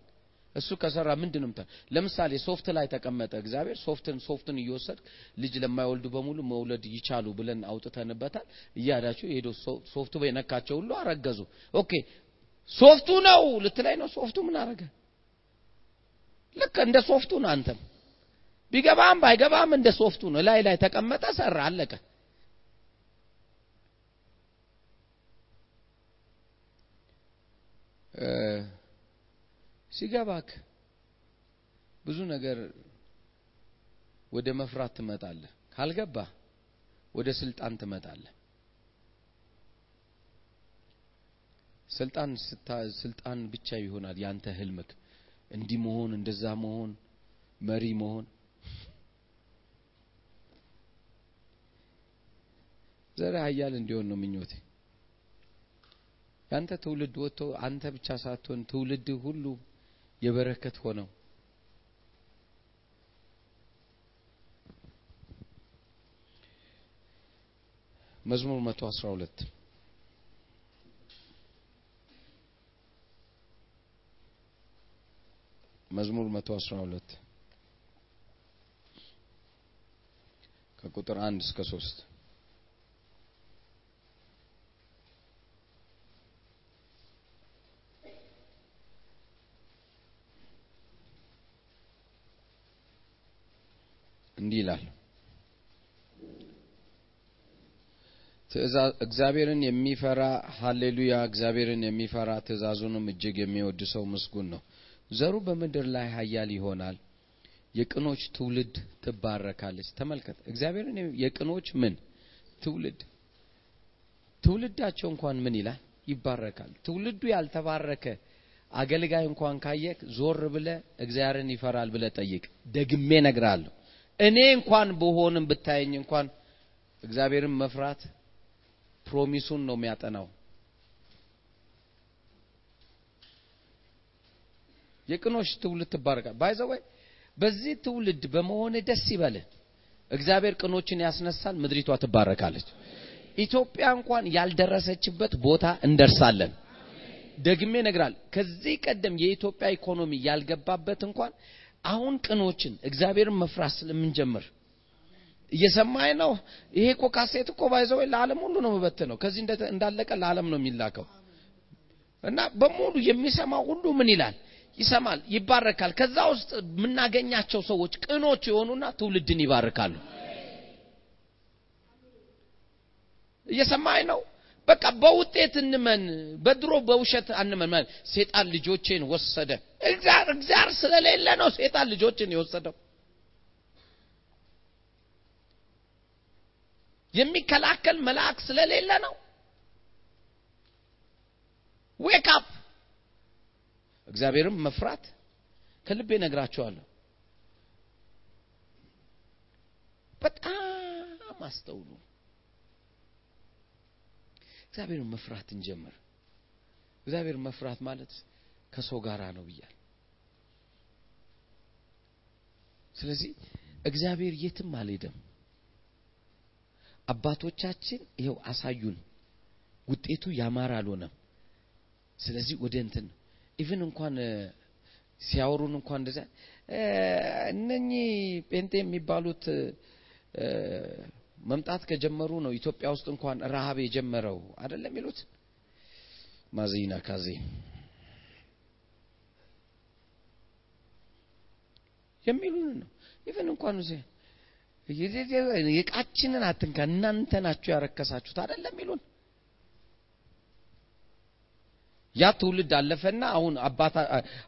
እሱ ከሰራ ምንድን ነው ለምሳሌ soft ላይ ተቀመጠ እግዚአብሔር soft ን soft ን እየወሰድ ልጅ ለማይወልዱ በሙሉ መውለድ ይቻሉ ብለን አውጥተንበታል። እያዳቸው ሄዶ soft ኡ በነካቸው ሁሉ አረገዙ። okay soft ኡ ነው ልትላይ ነው። soft ኡ ምን አረገ? ልክ እንደ soft ኡ ነው። አንተም ቢገባም ባይገባም እንደ ሶፍቱ ነው። ላይ ላይ ተቀመጠ፣ ሰራ፣ አለቀ። ሲገባክ ብዙ ነገር ወደ መፍራት ትመጣለህ። ካልገባ ወደ ስልጣን ትመጣለህ። ስልጣን ስልጣን ብቻ ይሆናል ያንተ ህልምክ፣ እንዲህ መሆን፣ እንደዛ መሆን፣ መሪ መሆን። ዘረ ኃያል እንዲሆን ነው ምኞቴ። ያንተ ትውልድ ወጥቶ አንተ ብቻ ሳትሆን ትውልድ ሁሉ የበረከት ሆነው። መዝሙር 112 መዝሙር 112 ከቁጥር 1 እስከ 3 እንዲህ ይላል። እግዚአብሔርን የሚፈራ ሃሌሉያ፣ እግዚአብሔርን የሚፈራ ትእዛዙንም እጅግ የሚወድ ሰው ምስጉን ነው። ዘሩ በምድር ላይ ኃያል ይሆናል፣ የቅኖች ትውልድ ትባረካለች። ተመልከት፣ እግዚአብሔርን የቅኖች ምን ትውልድ ትውልዳቸው እንኳን ምን ይላል ይባረካል። ትውልዱ ያልተባረከ አገልጋይ እንኳን ካየክ ዞር ብለ እግዚአብሔርን ይፈራል ብለ ጠይቅ። ደግሜ ነግራለሁ። እኔ እንኳን ብሆንም ብታየኝ እንኳን እግዚአብሔርን መፍራት promise ኡን ነው የሚያጠናው። የቅኖች ትውልድ ትባረካል። by the way በዚህ ትውልድ በመሆን ደስ ይበልህ። እግዚአብሔር ቅኖችን ያስነሳል፣ ምድሪቷ ትባረካለች። ኢትዮጵያ እንኳን ያልደረሰችበት ቦታ እንደርሳለን። ደግሜ ነግራል። ከዚህ ቀደም የኢትዮጵያ ኢኮኖሚ ያልገባበት እንኳን አሁን ቅኖችን እግዚአብሔርን መፍራት ስለምንጀምር እየሰማኝ ነው። ይሄ እኮ ካሴት እኮ by the way ለዓለም ሁሉ ነው የምበትነው። ከዚህ እንዳለቀ ለዓለም ነው የሚላከው እና በሙሉ የሚሰማው ሁሉ ምን ይላል? ይሰማል፣ ይባረካል። ከዛ ውስጥ የምናገኛቸው ሰዎች ቅኖች የሆኑና ትውልድን ይባርካሉ። እየሰማኝ ነው። በቃ በውጤት እንመን፣ በድሮ በውሸት አንመን። ማለት ሴጣን ልጆቼን ወሰደ። እግዚአብሔር ስለሌለ ነው ሴጣን ልጆችን የወሰደው። የሚከላከል መልአክ ስለሌለ ነው። wake up እግዚአብሔርን መፍራት ከልቤ እነግራቸዋለሁ። በጣም አስተውሉ። እግዚአብሔርን መፍራት እንጀምር። እግዚአብሔርን መፍራት ማለት ከሰው ጋራ ነው ብያል። ስለዚህ እግዚአብሔር የትም አልሄደም። አባቶቻችን ይኸው አሳዩን፣ ውጤቱ ያማረ አልሆነም። ስለዚህ ወደ እንትን ኢቭን እንኳን ሲያወሩን እንኳን እንደዚያ እነኚህ ጴንጤ የሚባሉት መምጣት ከጀመሩ ነው ኢትዮጵያ ውስጥ እንኳን ረሃብ የጀመረው። አይደለም የሚሉት? ማዚና ካዜ የሚሉን ነው። even እንኳን የቃችንን አትንካ እናንተ ናችሁ ያረከሳችሁት። አይደለም የሚሉን? ያ ትውልድ አለፈና አሁን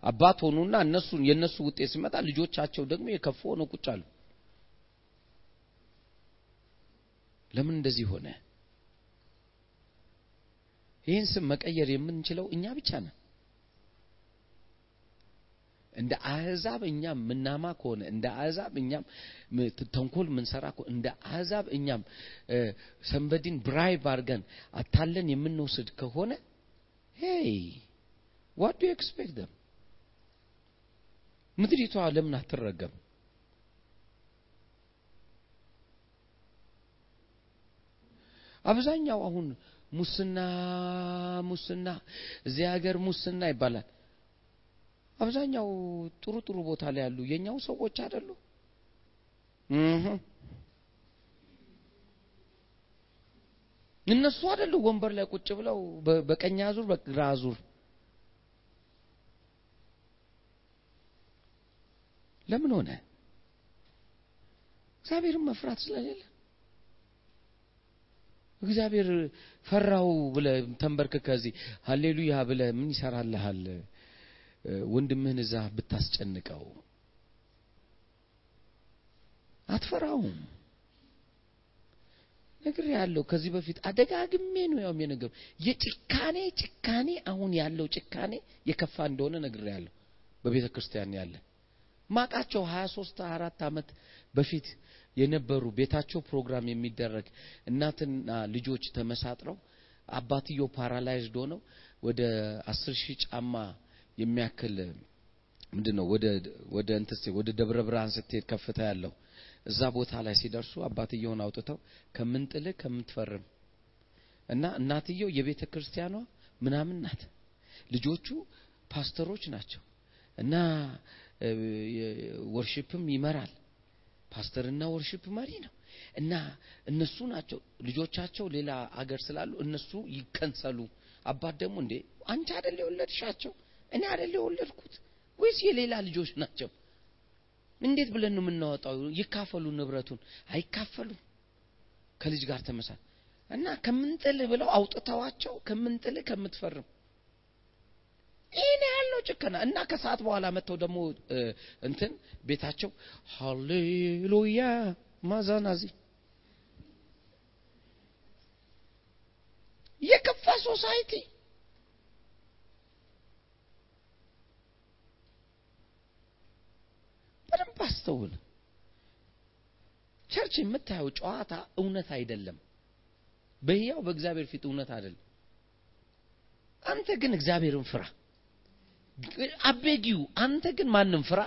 አባት ሆኑና እነሱን የነሱ ውጤት ሲመጣ ልጆቻቸው ደግሞ የከፉ ሆነው ቁጭ አሉ። ለምን እንደዚህ ሆነ? ይህን ስም መቀየር የምንችለው እኛ ብቻ ነን። እንደ አህዛብ እኛም ምናማ ከሆነ እንደ አህዛብ እኛም ተንኮል ምንሰራ ከሆነ እንደ አህዛብ እኛም somebody ን bribe አድርገን አታለን የምንወስድ ከሆነ hey what do expect ምድሪቷ ለምን አትረገም? አብዛኛው አሁን ሙስና ሙስና እዚህ ሀገር ሙስና ይባላል። አብዛኛው ጥሩ ጥሩ ቦታ ላይ ያሉ የኛው ሰዎች አይደሉ? እነሱ አይደሉ ወንበር ላይ ቁጭ ብለው በቀኝ አዙር በግራ አዙር ለምን ሆነ? እግዚአብሔርን መፍራት ስለሌለ እግዚአብሔር ፈራው ብለ ተንበርክከ እዚህ ሀሌሉያ ብለ ምን ይሰራልሃል? ወንድምህን እዛ ብታስጨንቀው አትፈራውም። ነግር ያለው ከዚህ በፊት አደጋግሜ ነው ያው የነገሩ የጭካኔ ጭካኔ አሁን ያለው ጭካኔ የከፋ እንደሆነ ነግር ያለው በቤተ ክርስቲያን ያለ ማቃቸው 23 አራት አመት በፊት የነበሩ ቤታቸው ፕሮግራም የሚደረግ እናትና ልጆች ተመሳጥረው አባትየው paralyzed ሆነው ወደ አስር ሺህ ጫማ የሚያክል ምንድን ነው ወደ ወደ ወደ ደብረ ብርሃን ስትሄድ ከፍታ ያለው እዛ ቦታ ላይ ሲደርሱ አባትየውን አውጥተው ከምንጥልህ ከምትፈርም እና እናትየው የቤተ ክርስቲያኗ ምናምን ናት። ልጆቹ ፓስተሮች ናቸው እና ወርሽፕም ይመራል። ፓስተርና ወርሽፕ መሪ ነው እና እነሱ ናቸው ልጆቻቸው ሌላ አገር ስላሉ እነሱ ይከንሰሉ። አባት ደግሞ እንዴ አንቺ አይደል የወለድሻቸው እኔ አይደል የወለድኩት ወይስ የሌላ ልጆች ናቸው? እንዴት ብለን ነው የምናወጣው? ይካፈሉ ንብረቱን አይካፈሉም። ከልጅ ጋር ተመሳ እና ከምንጥል ብለው አውጥተዋቸው ከምንጥል ከምትፈርም ይህን ያለው ጭከና እና ከሰዓት በኋላ መጥተው ደግሞ እንትን ቤታቸው ሃሌሉያ ማዛናዚ የከፋ ሶሳይቲ በደንብ አስተውል። ቸርች የምታየው ጨዋታ እውነት አይደለም። በሕያው በእግዚአብሔር ፊት እውነት አይደለም። አንተ ግን እግዚአብሔርን ፍራ። አቤጊው አንተ ግን ማንም ፍራ፣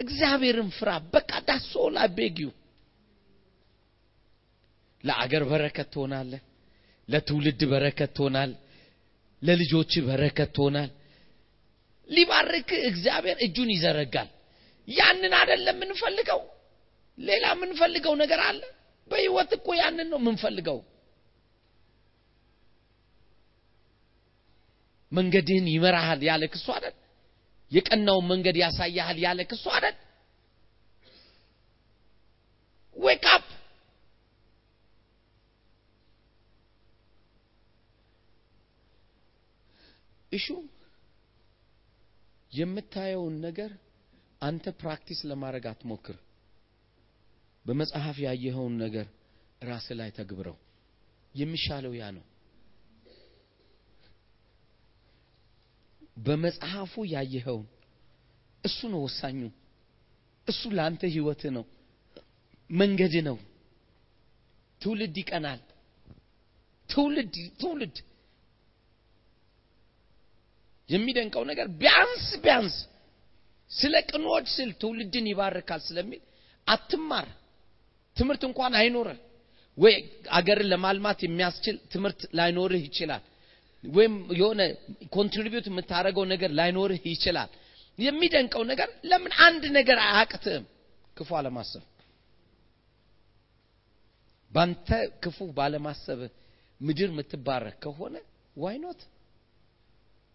እግዚአብሔርን ፍራ። በቃ ዳሶል አቤጊው ለአገር በረከት ትሆናለህ። ለትውልድ በረከት ትሆናል። ለልጆች በረከት ትሆናል። ሊባርክ እግዚአብሔር እጁን ይዘረጋል። ያንን አይደለም የምንፈልገው። ሌላ የምንፈልገው ነገር አለ። በህይወት እኮ ያንን ነው የምንፈልገው። መንገድህን ይመራሃል ያለ እሱ አይደል? የቀናውን መንገድ ያሳያሃል ያለ እሱ አይደል? wake up እሹ የምታየውን ነገር አንተ practice ለማድረግ አትሞክር። በመጽሐፍ ያየኸውን ነገር ራስ ላይ ተግብረው። የሚሻለው ያ ነው። በመጽሐፉ ያየኸውን እሱ ነው ወሳኙ። እሱ ለአንተ ህይወት ነው፣ መንገድ ነው። ትውልድ ይቀናል። ትውልድ ትውልድ የሚደንቀው ነገር ቢያንስ ቢያንስ ስለ ቅኖች ስል ትውልድን ይባርካል ስለሚል አትማር። ትምህርት እንኳን አይኖርህ ወይ አገርን ለማልማት የሚያስችል ትምህርት ላይኖርህ ይችላል። ወይም የሆነ ኮንትሪቢዩት የምታደርገው ነገር ላይኖርህ ይችላል። የሚደንቀው ነገር ለምን አንድ ነገር አያቅትም? ክፉ አለማሰብ። ባንተ ክፉ ባለማሰብ ምድር የምትባረክ ከሆነ why not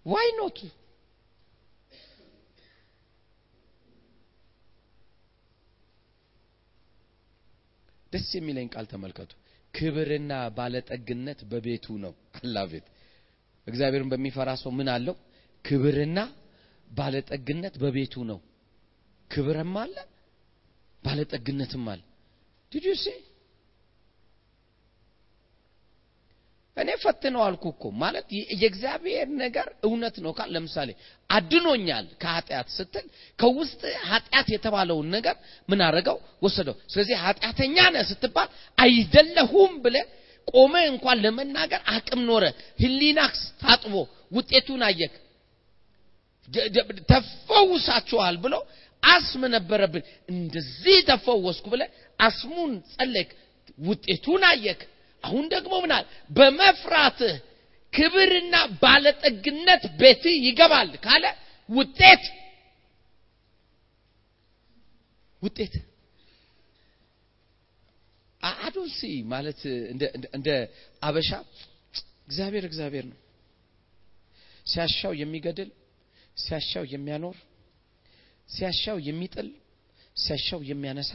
why not ደስ የሚለኝ ቃል ተመልከቱ። ክብርና ባለጠግነት በቤቱ ነው። አላቤት እግዚአብሔርን በሚፈራ ሰው ምን አለው? ክብርና ባለጠግነት በቤቱ ነው። ክብርም አለ ባለጠግነትም አለ። ዲድ ዩ ሲ እኔ ፈትነው አልኩ እኮ ማለት የእግዚአብሔር ነገር እውነት ነው ካል ለምሳሌ አድኖኛል ከኃጢአት ስትል ከውስጥ ኃጢአት የተባለውን ነገር ምን አረገው ወሰደው ስለዚህ ኃጢአተኛ ነህ ስትባል አይደለሁም ብለ ቆመ እንኳን ለመናገር አቅም ኖረ። ህሊናክስ ታጥቦ ውጤቱን አየክ ተፈውሳችኋል ብሎ አስም ነበረብን። እንደዚህ ተፈወስኩ ብለ አስሙን ጸለክ ውጤቱን አየክ። አሁን ደግሞ ምናል በመፍራትህ ክብርና ባለጠግነት ቤት ይገባል ካለ ውጤት ውጤት አዶንሲ ማለት እንደ አበሻ እግዚአብሔር እግዚአብሔር ነው። ሲያሻው የሚገድል ሲያሻው የሚያኖር ሲያሻው የሚጥል ሲያሻው የሚያነሳ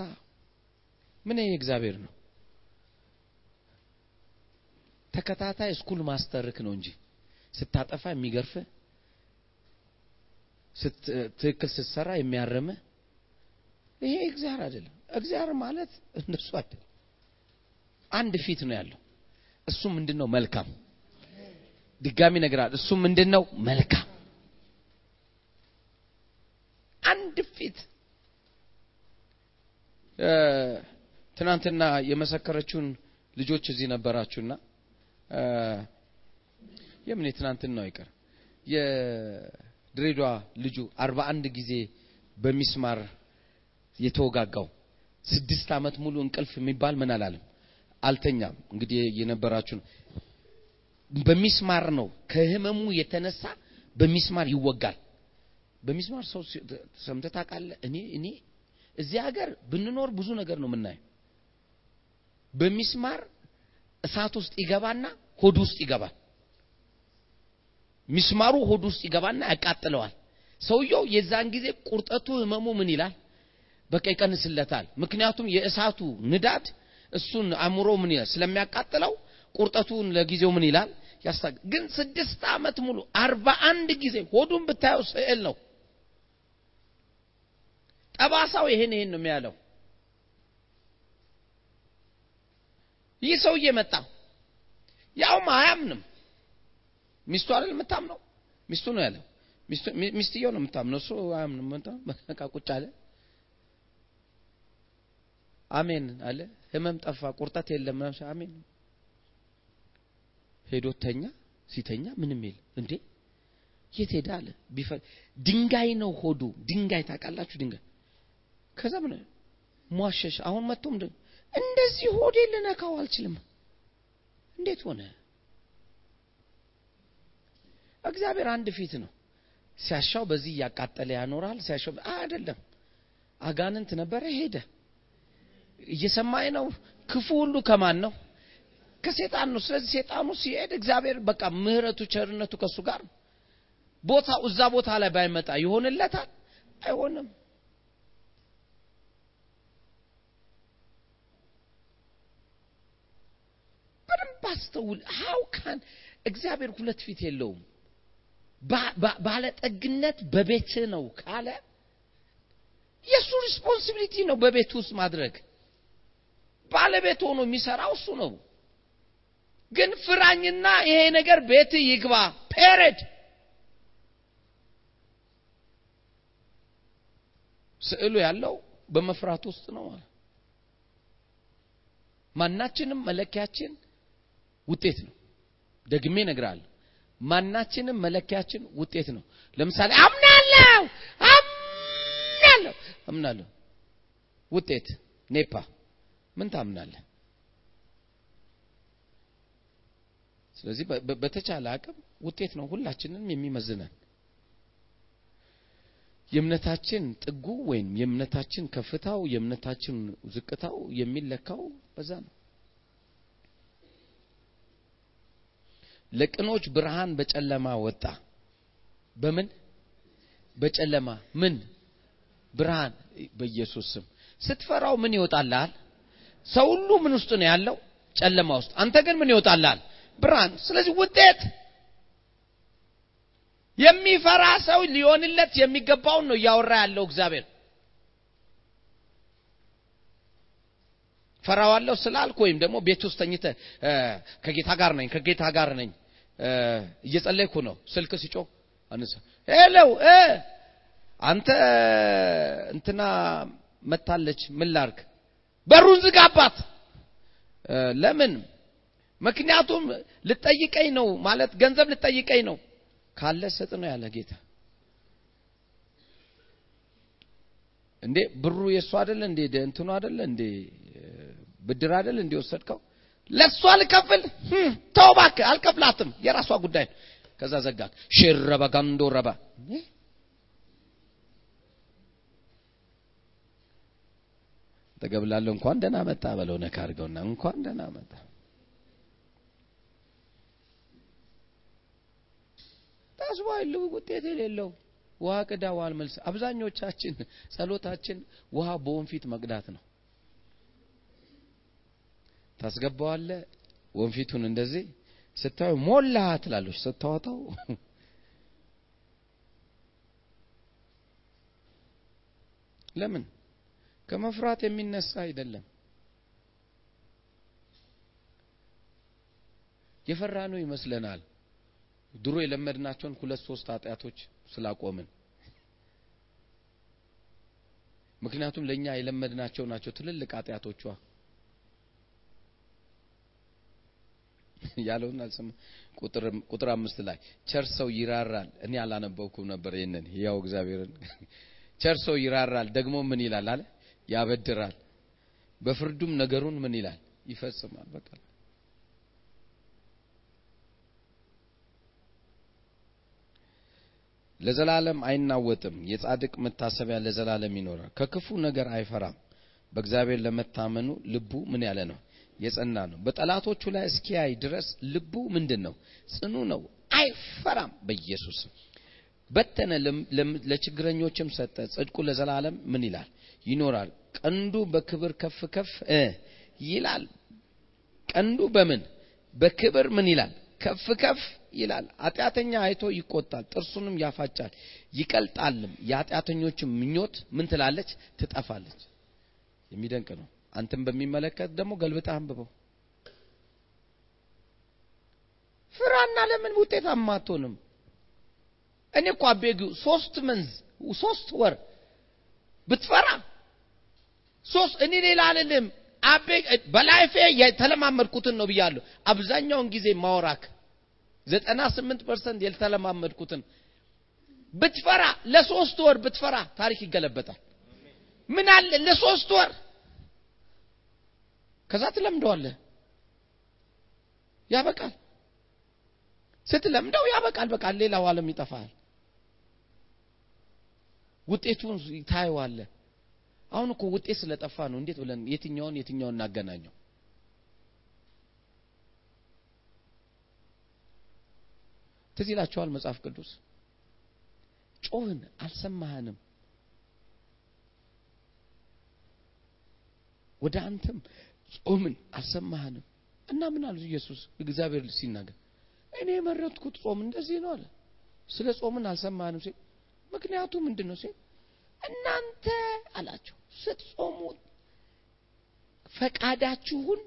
ምን ይሄ እግዚአብሔር ነው? ተከታታይ ስኩል ማስተርክ ነው እንጂ ስታጠፋ የሚገርፍ ትክክል ስትሰራ የሚያርም ይሄ እግዚአብሔር አይደለም። እግዚአብሔር ማለት እንደሱ አይደለም አንድ ፊት ነው ያለው። እሱ ምንድን ነው መልካም። ድጋሚ ነግራል እሱ ምንድን ነው መልካም። አንድ ፊት። ትናንትና የመሰከረችውን ልጆች እዚህ ነበራችሁና የምን የትናንትን ነው የድሬዷ ልጁ አርባ አንድ ጊዜ በሚስማር የተወጋጋው ስድስት ዓመት ሙሉ እንቅልፍ የሚባል ምን አላለም አልተኛም። እንግዲህ ነው በሚስማር ነው። ከህመሙ የተነሳ በሚስማር ይወጋል። በሚስማር ሰው ሰምተህ ታውቃለህ? እኔ እኔ እዚህ ሀገር ብንኖር ብዙ ነገር ነው የምናየው። በሚስማር እሳት ውስጥ ይገባና ሆድ ውስጥ ይገባል። ሚስማሩ ሆድ ውስጥ ይገባና ያቃጥለዋል። ሰውየው የዛን ጊዜ ቁርጠቱ ህመሙ ምን ይላል? በቃ ይቀንስለታል። ምክንያቱም የእሳቱ ንዳድ እሱን አእምሮ ምን ይላል? ስለሚያቃጥለው ቁርጠቱን ለጊዜው ምን ይላል? ያስታ ግን ስድስት ዓመት ሙሉ አርባ አንድ ጊዜ ሆዱን ብታየው ስዕል ነው። ጠባሳው ይሄን ይሄን ነው የሚያለው። ይህ ሰውዬ መጣ። ያውም አያምንም። ሚስቱ አይደል የምታምነው? ሚስቱ ነው ያለው። ሚስትየው ነው የምታምነው። እሱ አያምንም። በቃ ቁጭ አለ። አሜን አለ ህመም ጠፋ ቁርጠት የለም አሜን። ሄዶ ተኛ ሲተኛ ምንም የለም። እንዴ? የት ሄደ አለ? ድንጋይ ነው ሆዱ። ድንጋይ ታውቃላችሁ? ድንጋይ። ከዛ ምን ሟሸሽ። አሁን መጥቶም እንደዚህ ሆዴ ልነካው አልችልም። እንዴት ሆነ? እግዚአብሔር አንድ ፊት ነው። ሲያሻው በዚህ እያቃጠለ ያኖራል። ሲያሻው አይደለም። አጋንንት ነበረ ሄደ እየሰማኝ ነው። ክፉ ሁሉ ከማን ነው? ከሴጣን ነው። ስለዚህ ሴጣኑ ሲሄድ እግዚአብሔር በቃ ምህረቱ ቸርነቱ ከሱ ጋር ቦታው እዛ ቦታ ላይ ባይመጣ ይሆንለታል? አይሆንም። በደንብ አስተውል። how can እግዚአብሔር ሁለት ፊት የለውም? ባለጠግነት በቤት ነው ካለ የእሱ responsibility ነው በቤት ውስጥ ማድረግ ባለቤት ሆኖ የሚሰራው እሱ ነው። ግን ፍራኝና ይሄ ነገር ቤት ይግባ ፔሬድ። ስዕሉ ያለው በመፍራት ውስጥ ነው ማናችንም መለኪያችን ውጤት ነው። ደግሜ እነግራለሁ ማናችንም መለኪያችን ውጤት ነው። ለምሳሌ አምናለሁ አምናለሁ አምናለሁ። ውጤት ኔፓ ምን ታምናለህ? ስለዚህ በተቻለ አቅም ውጤት ነው ሁላችንም የሚመዝነን። የእምነታችን ጥጉ ወይም የእምነታችን ከፍታው የእምነታችን ዝቅታው የሚለካው በዛ ነው። ለቅኖች ብርሃን በጨለማ ወጣ። በምን? በጨለማ ምን? ብርሃን በኢየሱስ ስም። ስትፈራው ምን ይወጣልሃል ሰው ሁሉ ምን ውስጥ ነው ያለው? ጨለማ ውስጥ። አንተ ግን ምን ይወጣልሃል? ብርሃን። ስለዚህ ውጤት የሚፈራ ሰው ሊሆንለት የሚገባውን ነው እያወራ ያለው እግዚአብሔር። ፈራዋለሁ ስላልክ ወይም ደግሞ ቤት ውስጥ ተኝተህ ከጌታ ጋር ነኝ ከጌታ ጋር ነኝ እየጸለይኩ ነው፣ ስልክ ሲጮህ አንሳ ሄለው አንተ እንትና መታለች፣ ምን ላርግ? በሩን ዝጋባት። ለምን? ምክንያቱም ልጠይቀኝ ነው ማለት ገንዘብ ልጠይቀኝ ነው ካለ ስጥ ነው ያለ ጌታ። እንዴ ብሩ የእሱ አይደለ እንዴ እንትኑ አይደለ እንዴ ብድር አይደለ እንዴ ወሰድከው? ለእሷ ልከፍል ተው እባክህ፣ አልከፍላትም፣ የራሷ ጉዳይ ነው። ከዛ ዘጋት። ሽረበ ጋንዶ ረባ ተገብላለሁ። እንኳን ደህና መጣ በለው ነካ አድርገውና እንኳን ደህና መጣ። ታስቧል። ውጤት የሌለው ውሃ ቅዳ ውሃ መልስ። አብዛኞቻችን ጸሎታችን ውሃ በወንፊት መቅዳት ነው። ታስገባዋለ ወንፊቱን እንደዚህ ስታዩ ሞላ ትላለች። ስታወጣው *laughs* ለምን ከመፍራት የሚነሳ አይደለም። የፈራ ነው ይመስለናል። ድሮ የለመድናቸውን ሁለት ሶስት ኃጢአቶች ስላቆምን። ምክንያቱም ለኛ የለመድናቸው ናቸው ትልልቅ ኃጢአቶቿ ያለውን አልሰማ ቁጥር ቁጥር አምስት ላይ ቸር ይራራል። እኔ አላነበብኩም ነበር ይሄንን ያው እግዚአብሔርን ቸር ይራራል፣ ደግሞ ምን ይላል አለ ያበድራል፣ በፍርዱም ነገሩን ምን ይላል ይፈጽማል። በቃ ለዘላለም አይናወጥም። የጻድቅ መታሰቢያ ለዘላለም ይኖራል። ከክፉ ነገር አይፈራም። በእግዚአብሔር ለመታመኑ ልቡ ምን ያለ ነው የጸና ነው። በጠላቶቹ ላይ እስኪያይ ድረስ ልቡ ምንድን ነው? ጽኑ ነው፣ አይፈራም። በኢየሱስ በተነ፣ ለችግረኞችም ሰጠ። ጽድቁ ለዘላለም ምን ይላል ይኖራል። ቀንዱ በክብር ከፍ ከፍ ይላል። ቀንዱ በምን በክብር ምን ይላል ከፍ ከፍ ይላል። ኃጢአተኛ አይቶ ይቆጣል፣ ጥርሱንም ያፋጫል፣ ይቀልጣልም። የኃጢአተኞችም ምኞት ምን ትላለች? ትጠፋለች። የሚደንቅ ነው። አንተም በሚመለከት ደግሞ ገልብጠህ አንብበው። ፍራና ለምን ውጤታማ አትሆንም? እኔ እኮ አቤጊ ሶስት መንዝ ሶስት ወር ብትፈራ ሶስት እኔ ሌላ አልልም። አቤ በ life ኤ የተለማመድኩትን ነው ብያለሁ። አብዛኛውን ጊዜ ማወራክ ዘጠና ስምንት percent የተለማመድኩትን ብትፈራ ለሶስት ወር ብትፈራ ታሪክ ይገለበጣል። ምን አለ ለሶስት ወር ከዛ ትለምደዋለህ። ያበቃል። ስትለምደው ያበቃል። በቃ ሌላው ዓለም ይጠፋል። ውጤቱን ታየዋለህ። አሁን እኮ ውጤት ስለጠፋ ነው። እንዴት ብለን የትኛውን የትኛውን እናገናኘው? ትዝ ይላችኋል መጽሐፍ ቅዱስ ጮህን፣ አልሰማህንም ወደ አንተም ጾምን አልሰማህንም። እና ምን አሉ ኢየሱስ እግዚአብሔር ሲናገር እኔ የመረጥኩት ጾም እንደዚህ ነው አለ። ስለ ጾምን አልሰማህንም ሲል ምክንያቱ ምንድን ነው ሲል እናንተ አላቸው ስትጾሙ ፈቃዳችሁን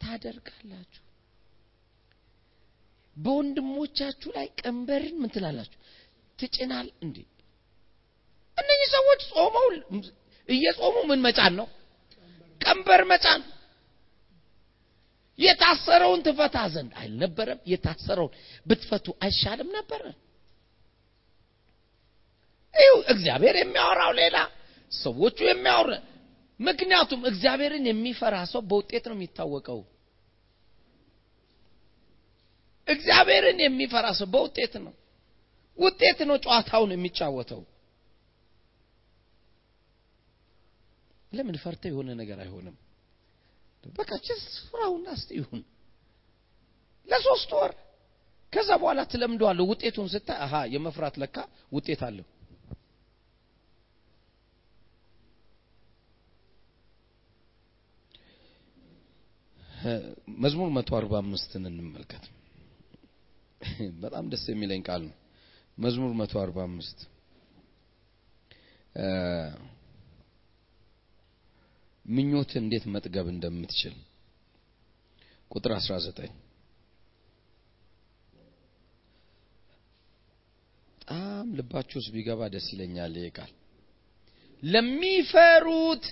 ታደርጋላችሁ፣ በወንድሞቻችሁ ላይ ቀንበርን ምን ትላላችሁ ትጭናል። እንዴ እነኚህ ሰዎች ጾመው እየጾሙ ምን መጫን ነው? ቀንበር መጫን። የታሰረውን ትፈታ ዘንድ አልነበረም? የታሰረውን ብትፈቱ አይሻልም ነበረ? ይኸው እግዚአብሔር የሚያወራው ሌላ፣ ሰዎቹ የሚያወራ ምክንያቱም እግዚአብሔርን የሚፈራ ሰው በውጤት ነው የሚታወቀው። እግዚአብሔርን የሚፈራ ሰው በውጤት ነው ውጤት ነው ጨዋታውን የሚጫወተው። ለምን ፈርተ የሆነ ነገር አይሆንም? በቃ ፍራውና እስቲ ይሁን ለሶስት ወር ከዛ በኋላ ትለምደዋለህ። ውጤቱን ስታይ አሃ የመፍራት ለካ ውጤት አለው። መዝሙር 145ን እንመልከት። በጣም ደስ የሚለኝ ቃል ነው። መዝሙር 145 ምኞት እንዴት መጥገብ እንደምትችል ቁጥር 19 በጣም ልባችሁ ቢገባ ደስ ይለኛል ይሄ ቃል ለሚፈሩት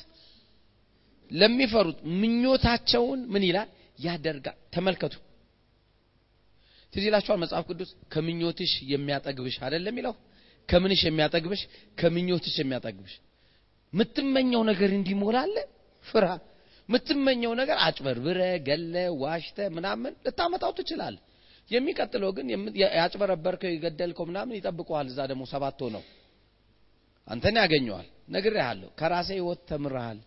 ለሚፈሩት ምኞታቸውን ምን ይላል? ያደርጋል። ተመልከቱ። ትዝ መጽሐፍ ቅዱስ? ከምኞትሽ የሚያጠግብሽ አይደለም የሚለው? ከምንሽ የሚያጠግብሽ? ከምኞትሽ የሚያጠግብሽ። ምትመኘው ነገር እንዲሞላለ ፍራ። ምትመኘው ነገር አጭበርብረ ገለ ዋሽተ ምናምን ልታመጣው ትችላል። የሚቀጥለው ግን ያጭበረበርከው የገደልከው ምናምን ይጠብቀዋል እዛ ደግሞ ሰባት ነው አንተን ያገኘዋል። ነግሬሃለሁ። ከራሴ ህይወት ተምረሃል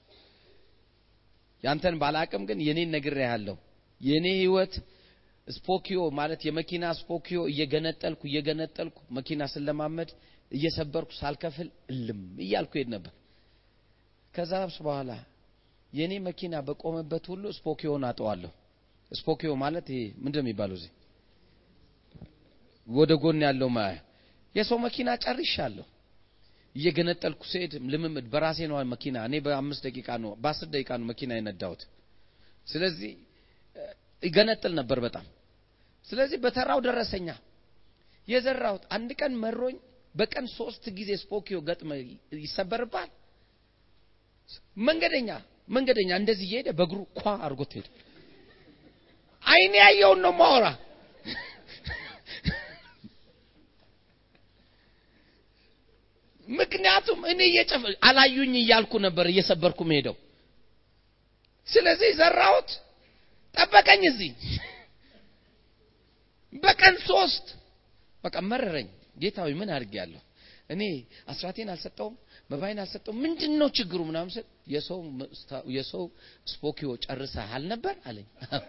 ያንተን ባላቅም ግን የኔን ነግሬሃለሁ። የኔ ህይወት ስፖኪዮ ማለት የመኪና ስፖኪዮ እየገነጠልኩ እየገነጠልኩ መኪና ስለማመድ እየሰበርኩ ሳልከፍል እልም እያልኩ ሄድ ነበር። ከዛ በኋላ የኔ መኪና በቆመበት ሁሉ ስፖኪዮን አጠዋለሁ። ስፖኪዮ ማለት ይሄ ምንድን የሚባለው እዚህ? ወደ ጎን ያለው ማያ። የሰው መኪና ጨርሻለሁ እየገነጠልኩ ስሄድ ልምምድ በራሴ ነው መኪና እኔ በአምስት ደቂቃ ነው በአስር ደቂቃ ነው መኪና የነዳሁት። ስለዚህ ይገነጥል ነበር በጣም። ስለዚህ በተራው ደረሰኛ የዘራሁት አንድ ቀን መሮኝ በቀን ሶስት ጊዜ ስፖኪዮ ገጥመ ይሰበርባል መንገደኛ መንገደኛ እንደዚህ እየሄደ በእግሩ ኳ አድርጎት ሄደ። አይኔ ያየውን ነው ማወራ ምክንያቱም እኔ እየጨፍ አላዩኝ እያልኩ ነበር እየሰበርኩ ሄደው ስለዚህ ዘራሁት ጠበቀኝ እዚህ። በቀን ሶስት በቃ መረረኝ። ጌታዊ ምን አድርጌያለሁ? እኔ አስራቴን አልሰጠውም መባይን አልሰጠውም። ምንድን ነው ችግሩ ምናምን ስል የሰው ስፖኪዮ ጨርሰሃል ነበር አለኝ። *laughs*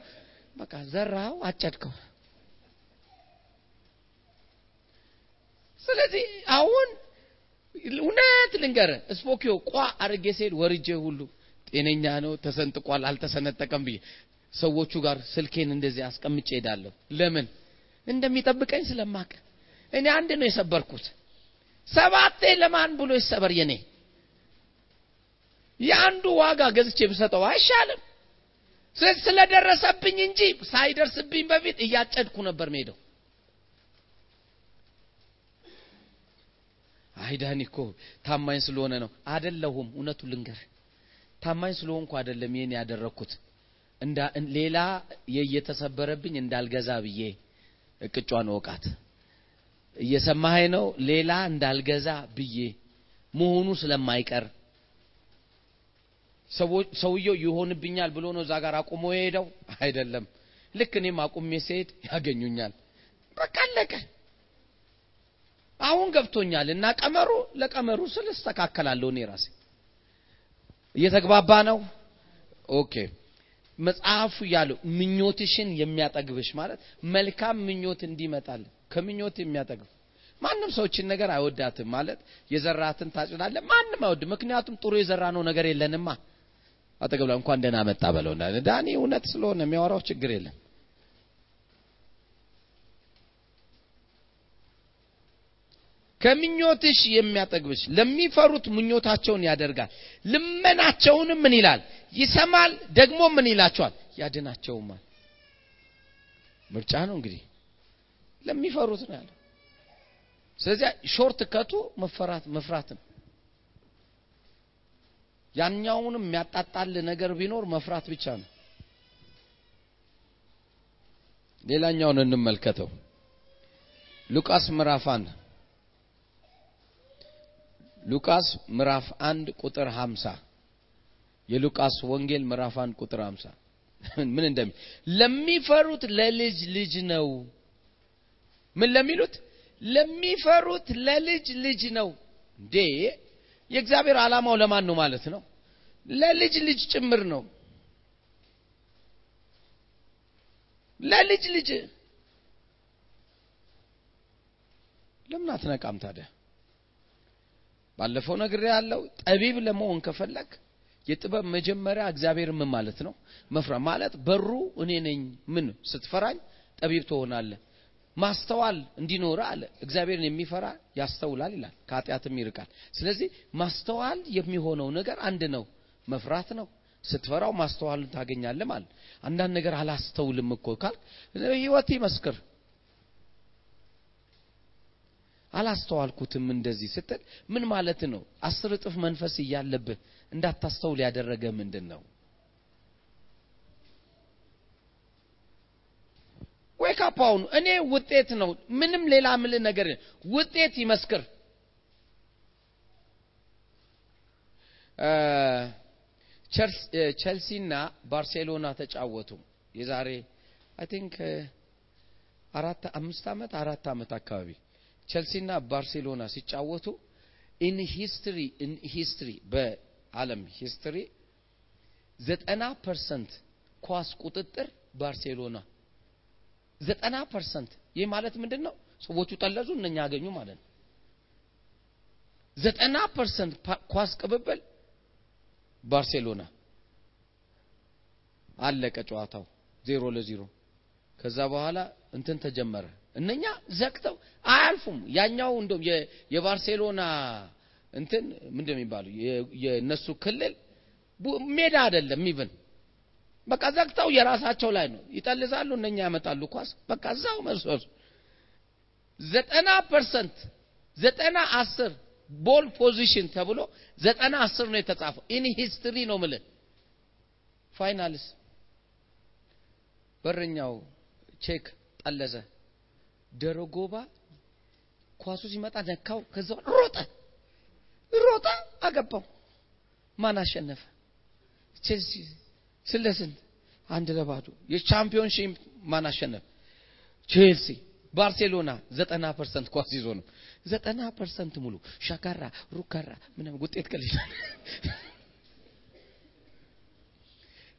በቃ ዘራው አጨድከው። ስለዚህ አሁን እውነት ልንገረ ስፖኪዮ ቋ አርጌ ሲሄድ ወርጄ ሁሉ ጤነኛ ነው ተሰንጥቋል አልተሰነጠቀም ብዬ ሰዎቹ ጋር ስልኬን እንደዚህ አስቀምጬ ሄዳለሁ ለምን? እንደሚጠብቀኝ ስለማቅ እኔ አንድ ነው የሰበርኩት። ሰባቴ ለማን ብሎ ይሰበር የኔ? የአንዱ ዋጋ ገዝቼ ብሰጠው አይሻልም? ስለደረሰብኝ እንጂ ሳይደርስብኝ በፊት እያጨድኩ ነበር ሜደው አይዳኒ እኮ ታማኝ ስለሆነ ነው። አደለሁም እውነቱ ልንገር። ታማኝ ስለሆንኩ አደለም ይህን ያደረግኩት ሌላ እየተሰበረብኝ እንዳልገዛ ብዬ እቅጯን ወቃት እየሰማኸኝ ነው? ሌላ እንዳልገዛ ብዬ መሆኑ ስለማይቀር። ሰውየው ይሆንብኛል ብሎ ነው እዛ ጋር አቁሞ የሄደው? አይደለም። ልክ እኔም አቁሜ ሲሄድ ያገኙኛል። በቃ አሁን ገብቶኛል እና ቀመሩ ለቀመሩ ስል እስተካከላለሁ እኔ ራሴ። እየተግባባ ነው? ኦኬ። መጽሐፉ ያለው ምኞትሽን የሚያጠግብሽ ማለት መልካም ምኞት እንዲመጣል ከምኞት የሚያጠግብ ማንም ሰዎችን ነገር አይወዳትም ማለት የዘራትን ታጭዳለ ማንም አይወድ ምክንያቱም ጥሩ የዘራ ነው ነገር የለንማ። አጠገብ ላይ እንኳን ደህና መጣ በለው። ዳኒ እውነት ስለሆነ የሚያወራው ችግር የለም ከምኞትሽ የሚያጠግብሽ ለሚፈሩት ምኞታቸውን ያደርጋል። ልመናቸውንም ምን ይላል? ይሰማል ደግሞ ምን ይላቸዋል? ያድናቸውማል። ምርጫ ነው እንግዲህ። ለሚፈሩት ነው ያለው። ስለዚህ ሾርት ከቱ መፈራት መፍራት ነው። ያኛውንም የሚያጣጣል ነገር ቢኖር መፍራት ብቻ ነው። ሌላኛውን እንመልከተው። ሉቃስ ምዕራፍ አንድ ሉቃስ ምዕራፍ አንድ ቁጥር 50 የሉቃስ ወንጌል ምዕራፍ አንድ ቁጥር 50 *laughs* ምን እንደሚ ለሚፈሩት ለልጅ ልጅ ነው። ምን ለሚሉት? ለሚፈሩት ለልጅ ልጅ ነው። እንዴ! የእግዚአብሔር ዓላማው ለማን ነው ማለት ነው? ለልጅ ልጅ ጭምር ነው። ለልጅ ልጅ። ለምን አትነቃም ታዲያ ባለፈው ነግሬ ያለው ጠቢብ ለመሆን ከፈለግ የጥበብ መጀመሪያ እግዚአብሔር ምን ማለት ነው መፍራ ማለት በሩ እኔ ነኝ ምን ስትፈራኝ ጠቢብ ትሆናለህ ማስተዋል እንዲኖር አለ። እግዚአብሔርን የሚፈራ ያስተውላል ይላል፣ ከኃጢአትም ይርቃል። ስለዚህ ማስተዋል የሚሆነው ነገር አንድ ነው፣ መፍራት ነው። ስትፈራው ማስተዋልን ታገኛለህ ማለት። አንዳንድ ነገር አላስተውልም እኮ ካል ህይወት ይመስክር አላስተዋልኩትም እንደዚህ ስትል ምን ማለት ነው? አስር እጥፍ መንፈስ እያለብህ እንዳታስተውል ያደረገ ምንድን ነው? አሁን እኔ ውጤት ነው ምንም ሌላ ምል ነገር ውጤት ይመስክር። ቸልሲና ባርሴሎና ተጫወቱ። የዛሬ I think አራት አምስት ዓመት አራት ዓመት አካባቢ ቸልሲና ባርሴሎና ሲጫወቱ in history in history በዓለም history ዘጠና percent ኳስ ቁጥጥር ባርሴሎና ዘጠና percent ይህ ማለት ምንድን ነው? ሰዎቹ ጠለዙ፣ እነኛ ያገኙ ማለት ነው። ዘጠና percent ኳስ ቅብብል ባርሴሎና አለቀ ጨዋታው ዜሮ ለዜሮ። ከዛ በኋላ እንትን ተጀመረ። እነኛ ዘግተው አያልፉም። ያኛው እንደውም የባርሴሎና እንትን ምንድን ነው የሚባለው የነሱ ክልል ሜዳ አይደለም ኢቭን በቃ ዘግተው የራሳቸው ላይ ነው ይጠልዛሉ። እነኛ ያመጣሉ ኳስ በቃ እዛው መርሶስ ዘጠና ፐርሰንት ዘጠና አስር ቦል ፖዚሽን ተብሎ ዘጠና አስር ነው የተጻፈው። ኢን ሂስትሪ ነው ምልን ፋይናልስ በረኛው ቼክ ጠለዘ። ደረጎባ ኳሱ ሲመጣ ነካው። ከዛ ሮጠ ሮጠ አገባው። ማን አሸነፈ? ቼልሲ ስንት ለስንት አንድ ለባዶ የ championship ማን አሸነፈ? ቼልሲ። ባርሴሎና ዘጠና percent ኳስ ይዞ ነው ዘጠና percent ሙሉ ሻካራ ሩካራ ምናምን ውጤት ቀልድ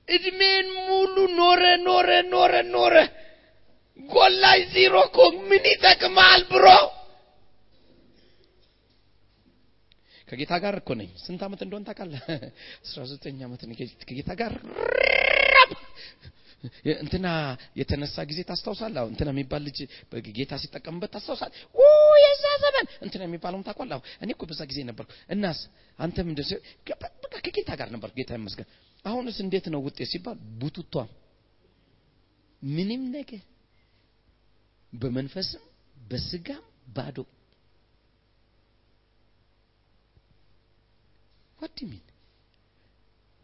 እድሜን ሙሉ ኖረ ኖረ ኖረ ኖረ ጎል ላይ ዜሮ እኮ ምን ይጠቅማል ብሮ? ከጌታ ጋር እኮ ነኝ። ስንት ዓመት እንደሆነ ታውቃለህ? *laughs* 19 ዓመት ነኝ ከጌታ ጋር እንትና የተነሳ ጊዜ ታስታውሳለህ? አሁን እንትና የሚባል ልጅ ጌታ ሲጠቀምበት ታስታውሳለህ? ኦ የዛ ዘመን እንትና የሚባለውን ታውቃለህ? እኔ እኮ በዛ ጊዜ ነበርኩ። እናስ አንተ ምንድን? በቃ ከጌታ ጋር ነበር። ጌታ ይመስገን። አሁንስ እንዴት ነው ውጤት ሲባል ቡቱቷም ምንም ነገር በመንፈስም በስጋም ባዶ። ዋት ሚን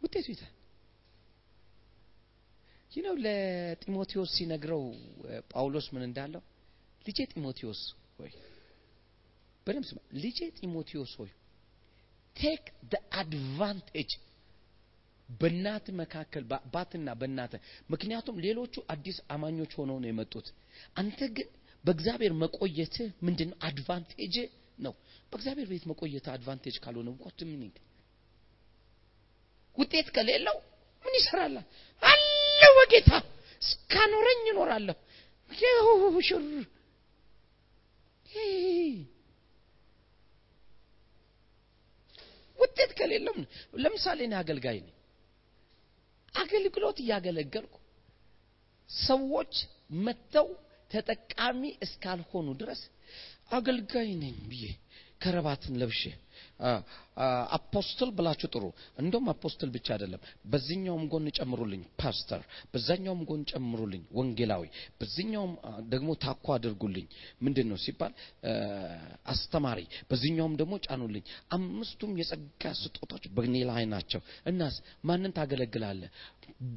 ውጤቱ ይታል ይህ ለጢሞቴዎስ ሲነግረው ጳውሎስ ምን እንዳለው? ልጄ ጢሞቴዎስ ሆይ በደምብ ስማ ልጄ ጢሞቴዎስ ሆይ take the advantage በእናት መካከል በአባትና በእናተ ምክንያቱም ሌሎቹ አዲስ አማኞች ሆነው ነው የመጡት። አንተ ግን በእግዚአብሔር መቆየትህ ምንድን advantage ነው? በእግዚአብሔር ቤት መቆየት advantage ካልሆነ what meaning ውጤት ከሌለው ምን ይሰራል? አለው በጌታ እስካኖረኝ ይኖራለሁ ሽር ውጤት ከሌለው ለምሳሌ እኔ አገልጋይ ነኝ አገልግሎት እያገለገልኩ ሰዎች መጥተው ተጠቃሚ እስካልሆኑ ድረስ አገልጋይ ነኝ ብዬ ከረባትን ለብሼ apostle ብላችሁ ጥሩ። እንደውም apostle ብቻ አይደለም፣ በዚህኛውም ጎን ጨምሩልኝ ፓስተር፣ በዛኛውም ጎን ጨምሩልኝ ወንጌላዊ፣ በዚህኛውም ደግሞ ታኮ አድርጉልኝ። ምንድን ነው ሲባል አስተማሪ፣ በዚህኛውም ደግሞ ጫኑልኝ። አምስቱም የጸጋ ስጦታዎች በእኔ ላይ ናቸው። እናስ ማንን ታገለግላለህ?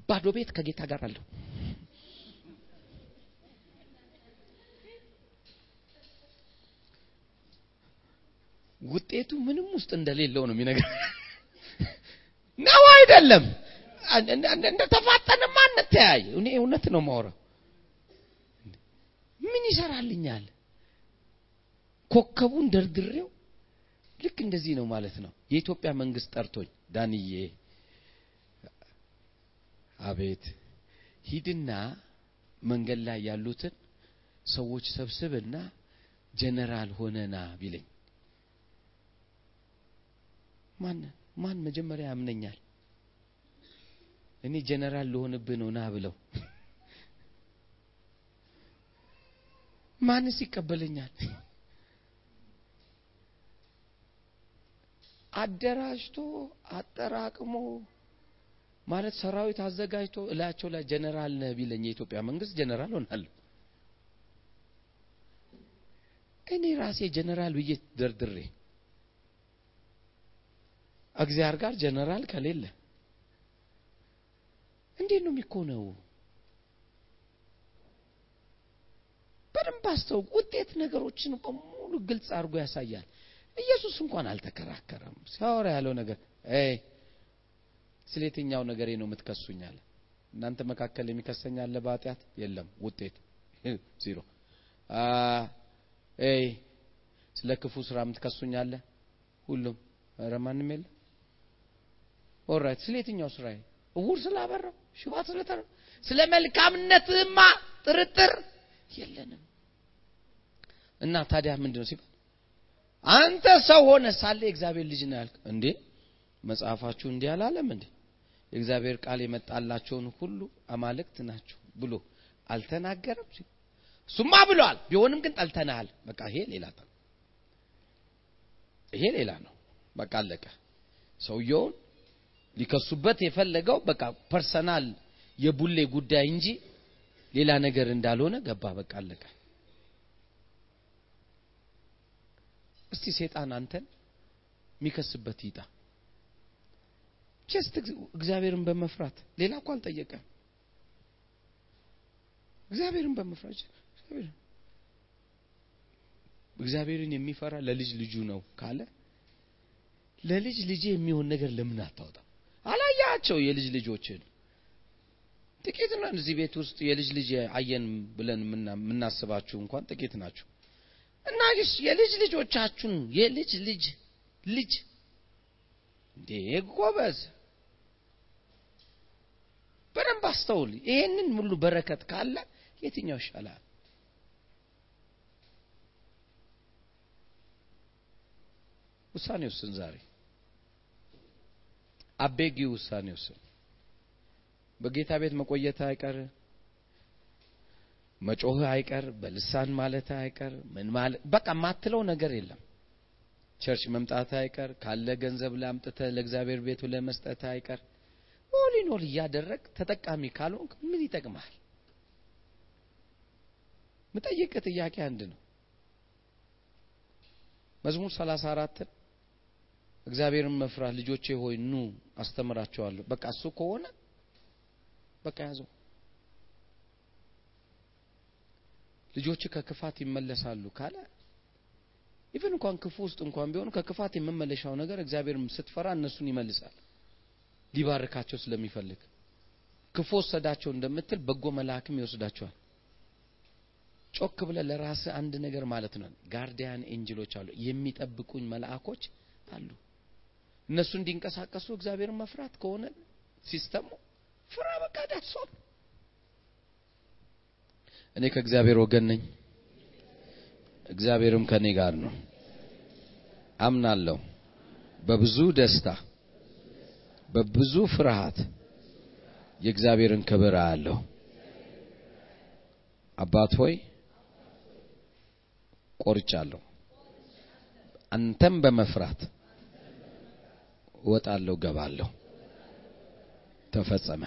ባዶ ቤት ከጌታ ጋር አለሁ። ውጤቱ ምንም ውስጥ እንደሌለው ነው የሚነገር *laughs* ነው አይደለም? እንደ ተፋጠንማ እንተያይ እኔ እውነት ነው ማውራው ምን ይሰራልኛል? ኮከቡን ደርድሬው? ልክ እንደዚህ ነው ማለት ነው። የኢትዮጵያ መንግስት ጠርቶኝ ዳንዬ አቤት ሂድና መንገድ ላይ ያሉትን ሰዎች ሰብስብና ጀነራል ሆነና ቢለኝ ማን ማን መጀመሪያ ያምነኛል? እኔ ጀነራል ልሆንብህ ነው ና ብለው ማንስ ይቀበለኛል? አደራጅቶ አጠራቅሞ ማለት ሰራዊት አዘጋጅቶ እላቸው ላይ ጀነራል ነህ ቢለኝ የኢትዮጵያ መንግስት ጀነራል ሆናለሁ። እኔ ራሴ ጀነራል ብዬ ደርድሬ እግዚአብሔር ጋር ጀነራል ከሌለ እንዴት ነው የሚኮነው? በደንብ አስተው ውጤት ነገሮችን በሙሉ ግልጽ አድርጎ ያሳያል። ኢየሱስ እንኳን አልተከራከረም። ሲያወራ ያለው ነገር ስለ የትኛው ነገሬ ነው የምትከሱኝ አለ። እናንተ መካከል የሚከሰኝ አለ በኃጢአት የለም። ውጤት *laughs* ዜሮ። ስለ ክፉ ስራ የምትከሱኝ አለ ሁሉም። ኧረ ማንም የለም። alright ስለ የትኛው ስራዬ? እውር ስላበራው፣ ሽባ ስለተረተረ ስለ መልካምነትህማ ጥርጥር የለንም። እና ታዲያ ምንድን ነው ሲባል አንተ ሰው ሆነ ሳለ የእግዚአብሔር ልጅ ነው ያልክ እንዴ? መጽሐፋችሁ እንዲህ አላለም እንዴ? የእግዚአብሔር ቃል የመጣላቸውን ሁሉ አማልክት ናቸው ብሎ አልተናገረም? እሱማ ብሏል። ቢሆንም ግን ጠልተናል። በቃ ይሄ ሌላ ይሄ ሌላ ነው። በቃ አለቀ። ሰውየውን ሊከሱበት የፈለገው በቃ personal የቡሌ ጉዳይ እንጂ ሌላ ነገር እንዳልሆነ ገባ። በቃ አለቀ። እስቲ ሴጣን አንተን የሚከስበት ይጣ just እግዚአብሔርን በመፍራት ሌላ እኮ አልጠየቀም። እግዚአብሔርን በመፍራት እግዚአብሔርን የሚፈራ ለልጅ ልጁ ነው ካለ ለልጅ ልጅ የሚሆን ነገር ለምን አታወጣም? አላያቸው የልጅ ልጆችን ጥቂት ነው። እዚህ ቤት ውስጥ የልጅ ልጅ አየን ብለን የምናስባችሁ እንኳን ጥቂት ናችሁ። እና የልጅ ልጆቻችሁን የልጅ ልጅ ልጅ እንዴ ጎበዝ፣ በደንብ አስተውል። ይሄንን ሙሉ በረከት ካለ የትኛው ይሻላል? ውሳኔ ውስን ዛሬ አቤጊ ውሳኔ ውስን በጌታ ቤት መቆየት አይቀር መጮህ አይቀር በልሳን ማለት አይቀር ምን ማለት በቃ ማትለው ነገር የለም። church መምጣት አይቀር ካለ ገንዘብ ላምጥተ ለእግዚአብሔር ቤቱ ለመስጠት አይቀር all in all እያደረግ ተጠቃሚ ካልሆንክ ምን ይጠቅማል? ምጠይቅ ጥያቄ አንድ ነው። መዝሙር 34 እግዚአብሔርን መፍራት ልጆቼ ሆይ ኑ አስተምራቸዋለሁ። በቃ እሱ ከሆነ በቃ ያዘው። ልጆች ከክፋት ይመለሳሉ ካለ even እንኳን ክፉ ውስጥ እንኳን ቢሆኑ ከክፋት የመመለሻው ነገር እግዚአብሔር ስትፈራ እነሱን ይመልሳል፣ ሊባርካቸው ስለሚፈልግ። ክፉ ወሰዳቸው እንደምትል በጎ መልአክም ይወስዳቸዋል። ጮክ ብለ ለራስ አንድ ነገር ማለት ነው። guardian angel ኦች አሉ፣ የሚጠብቁኝ መልአኮች አሉ። እነሱ እንዲንቀሳቀሱ እግዚአብሔርን መፍራት ከሆነ system ኡ ፍራ፣ በቃ ዳትሷል። እኔ ከእግዚአብሔር ወገን ነኝ፣ እግዚአብሔርም ከኔ ጋር ነው። አምናለሁ። በብዙ ደስታ በብዙ ፍርሃት የእግዚአብሔርን ክብር አያለሁ። አባት ሆይ ቆርጫለሁ፣ አንተም በመፍራት እወጣለሁ፣ ገባለሁ። ተፈጸመ።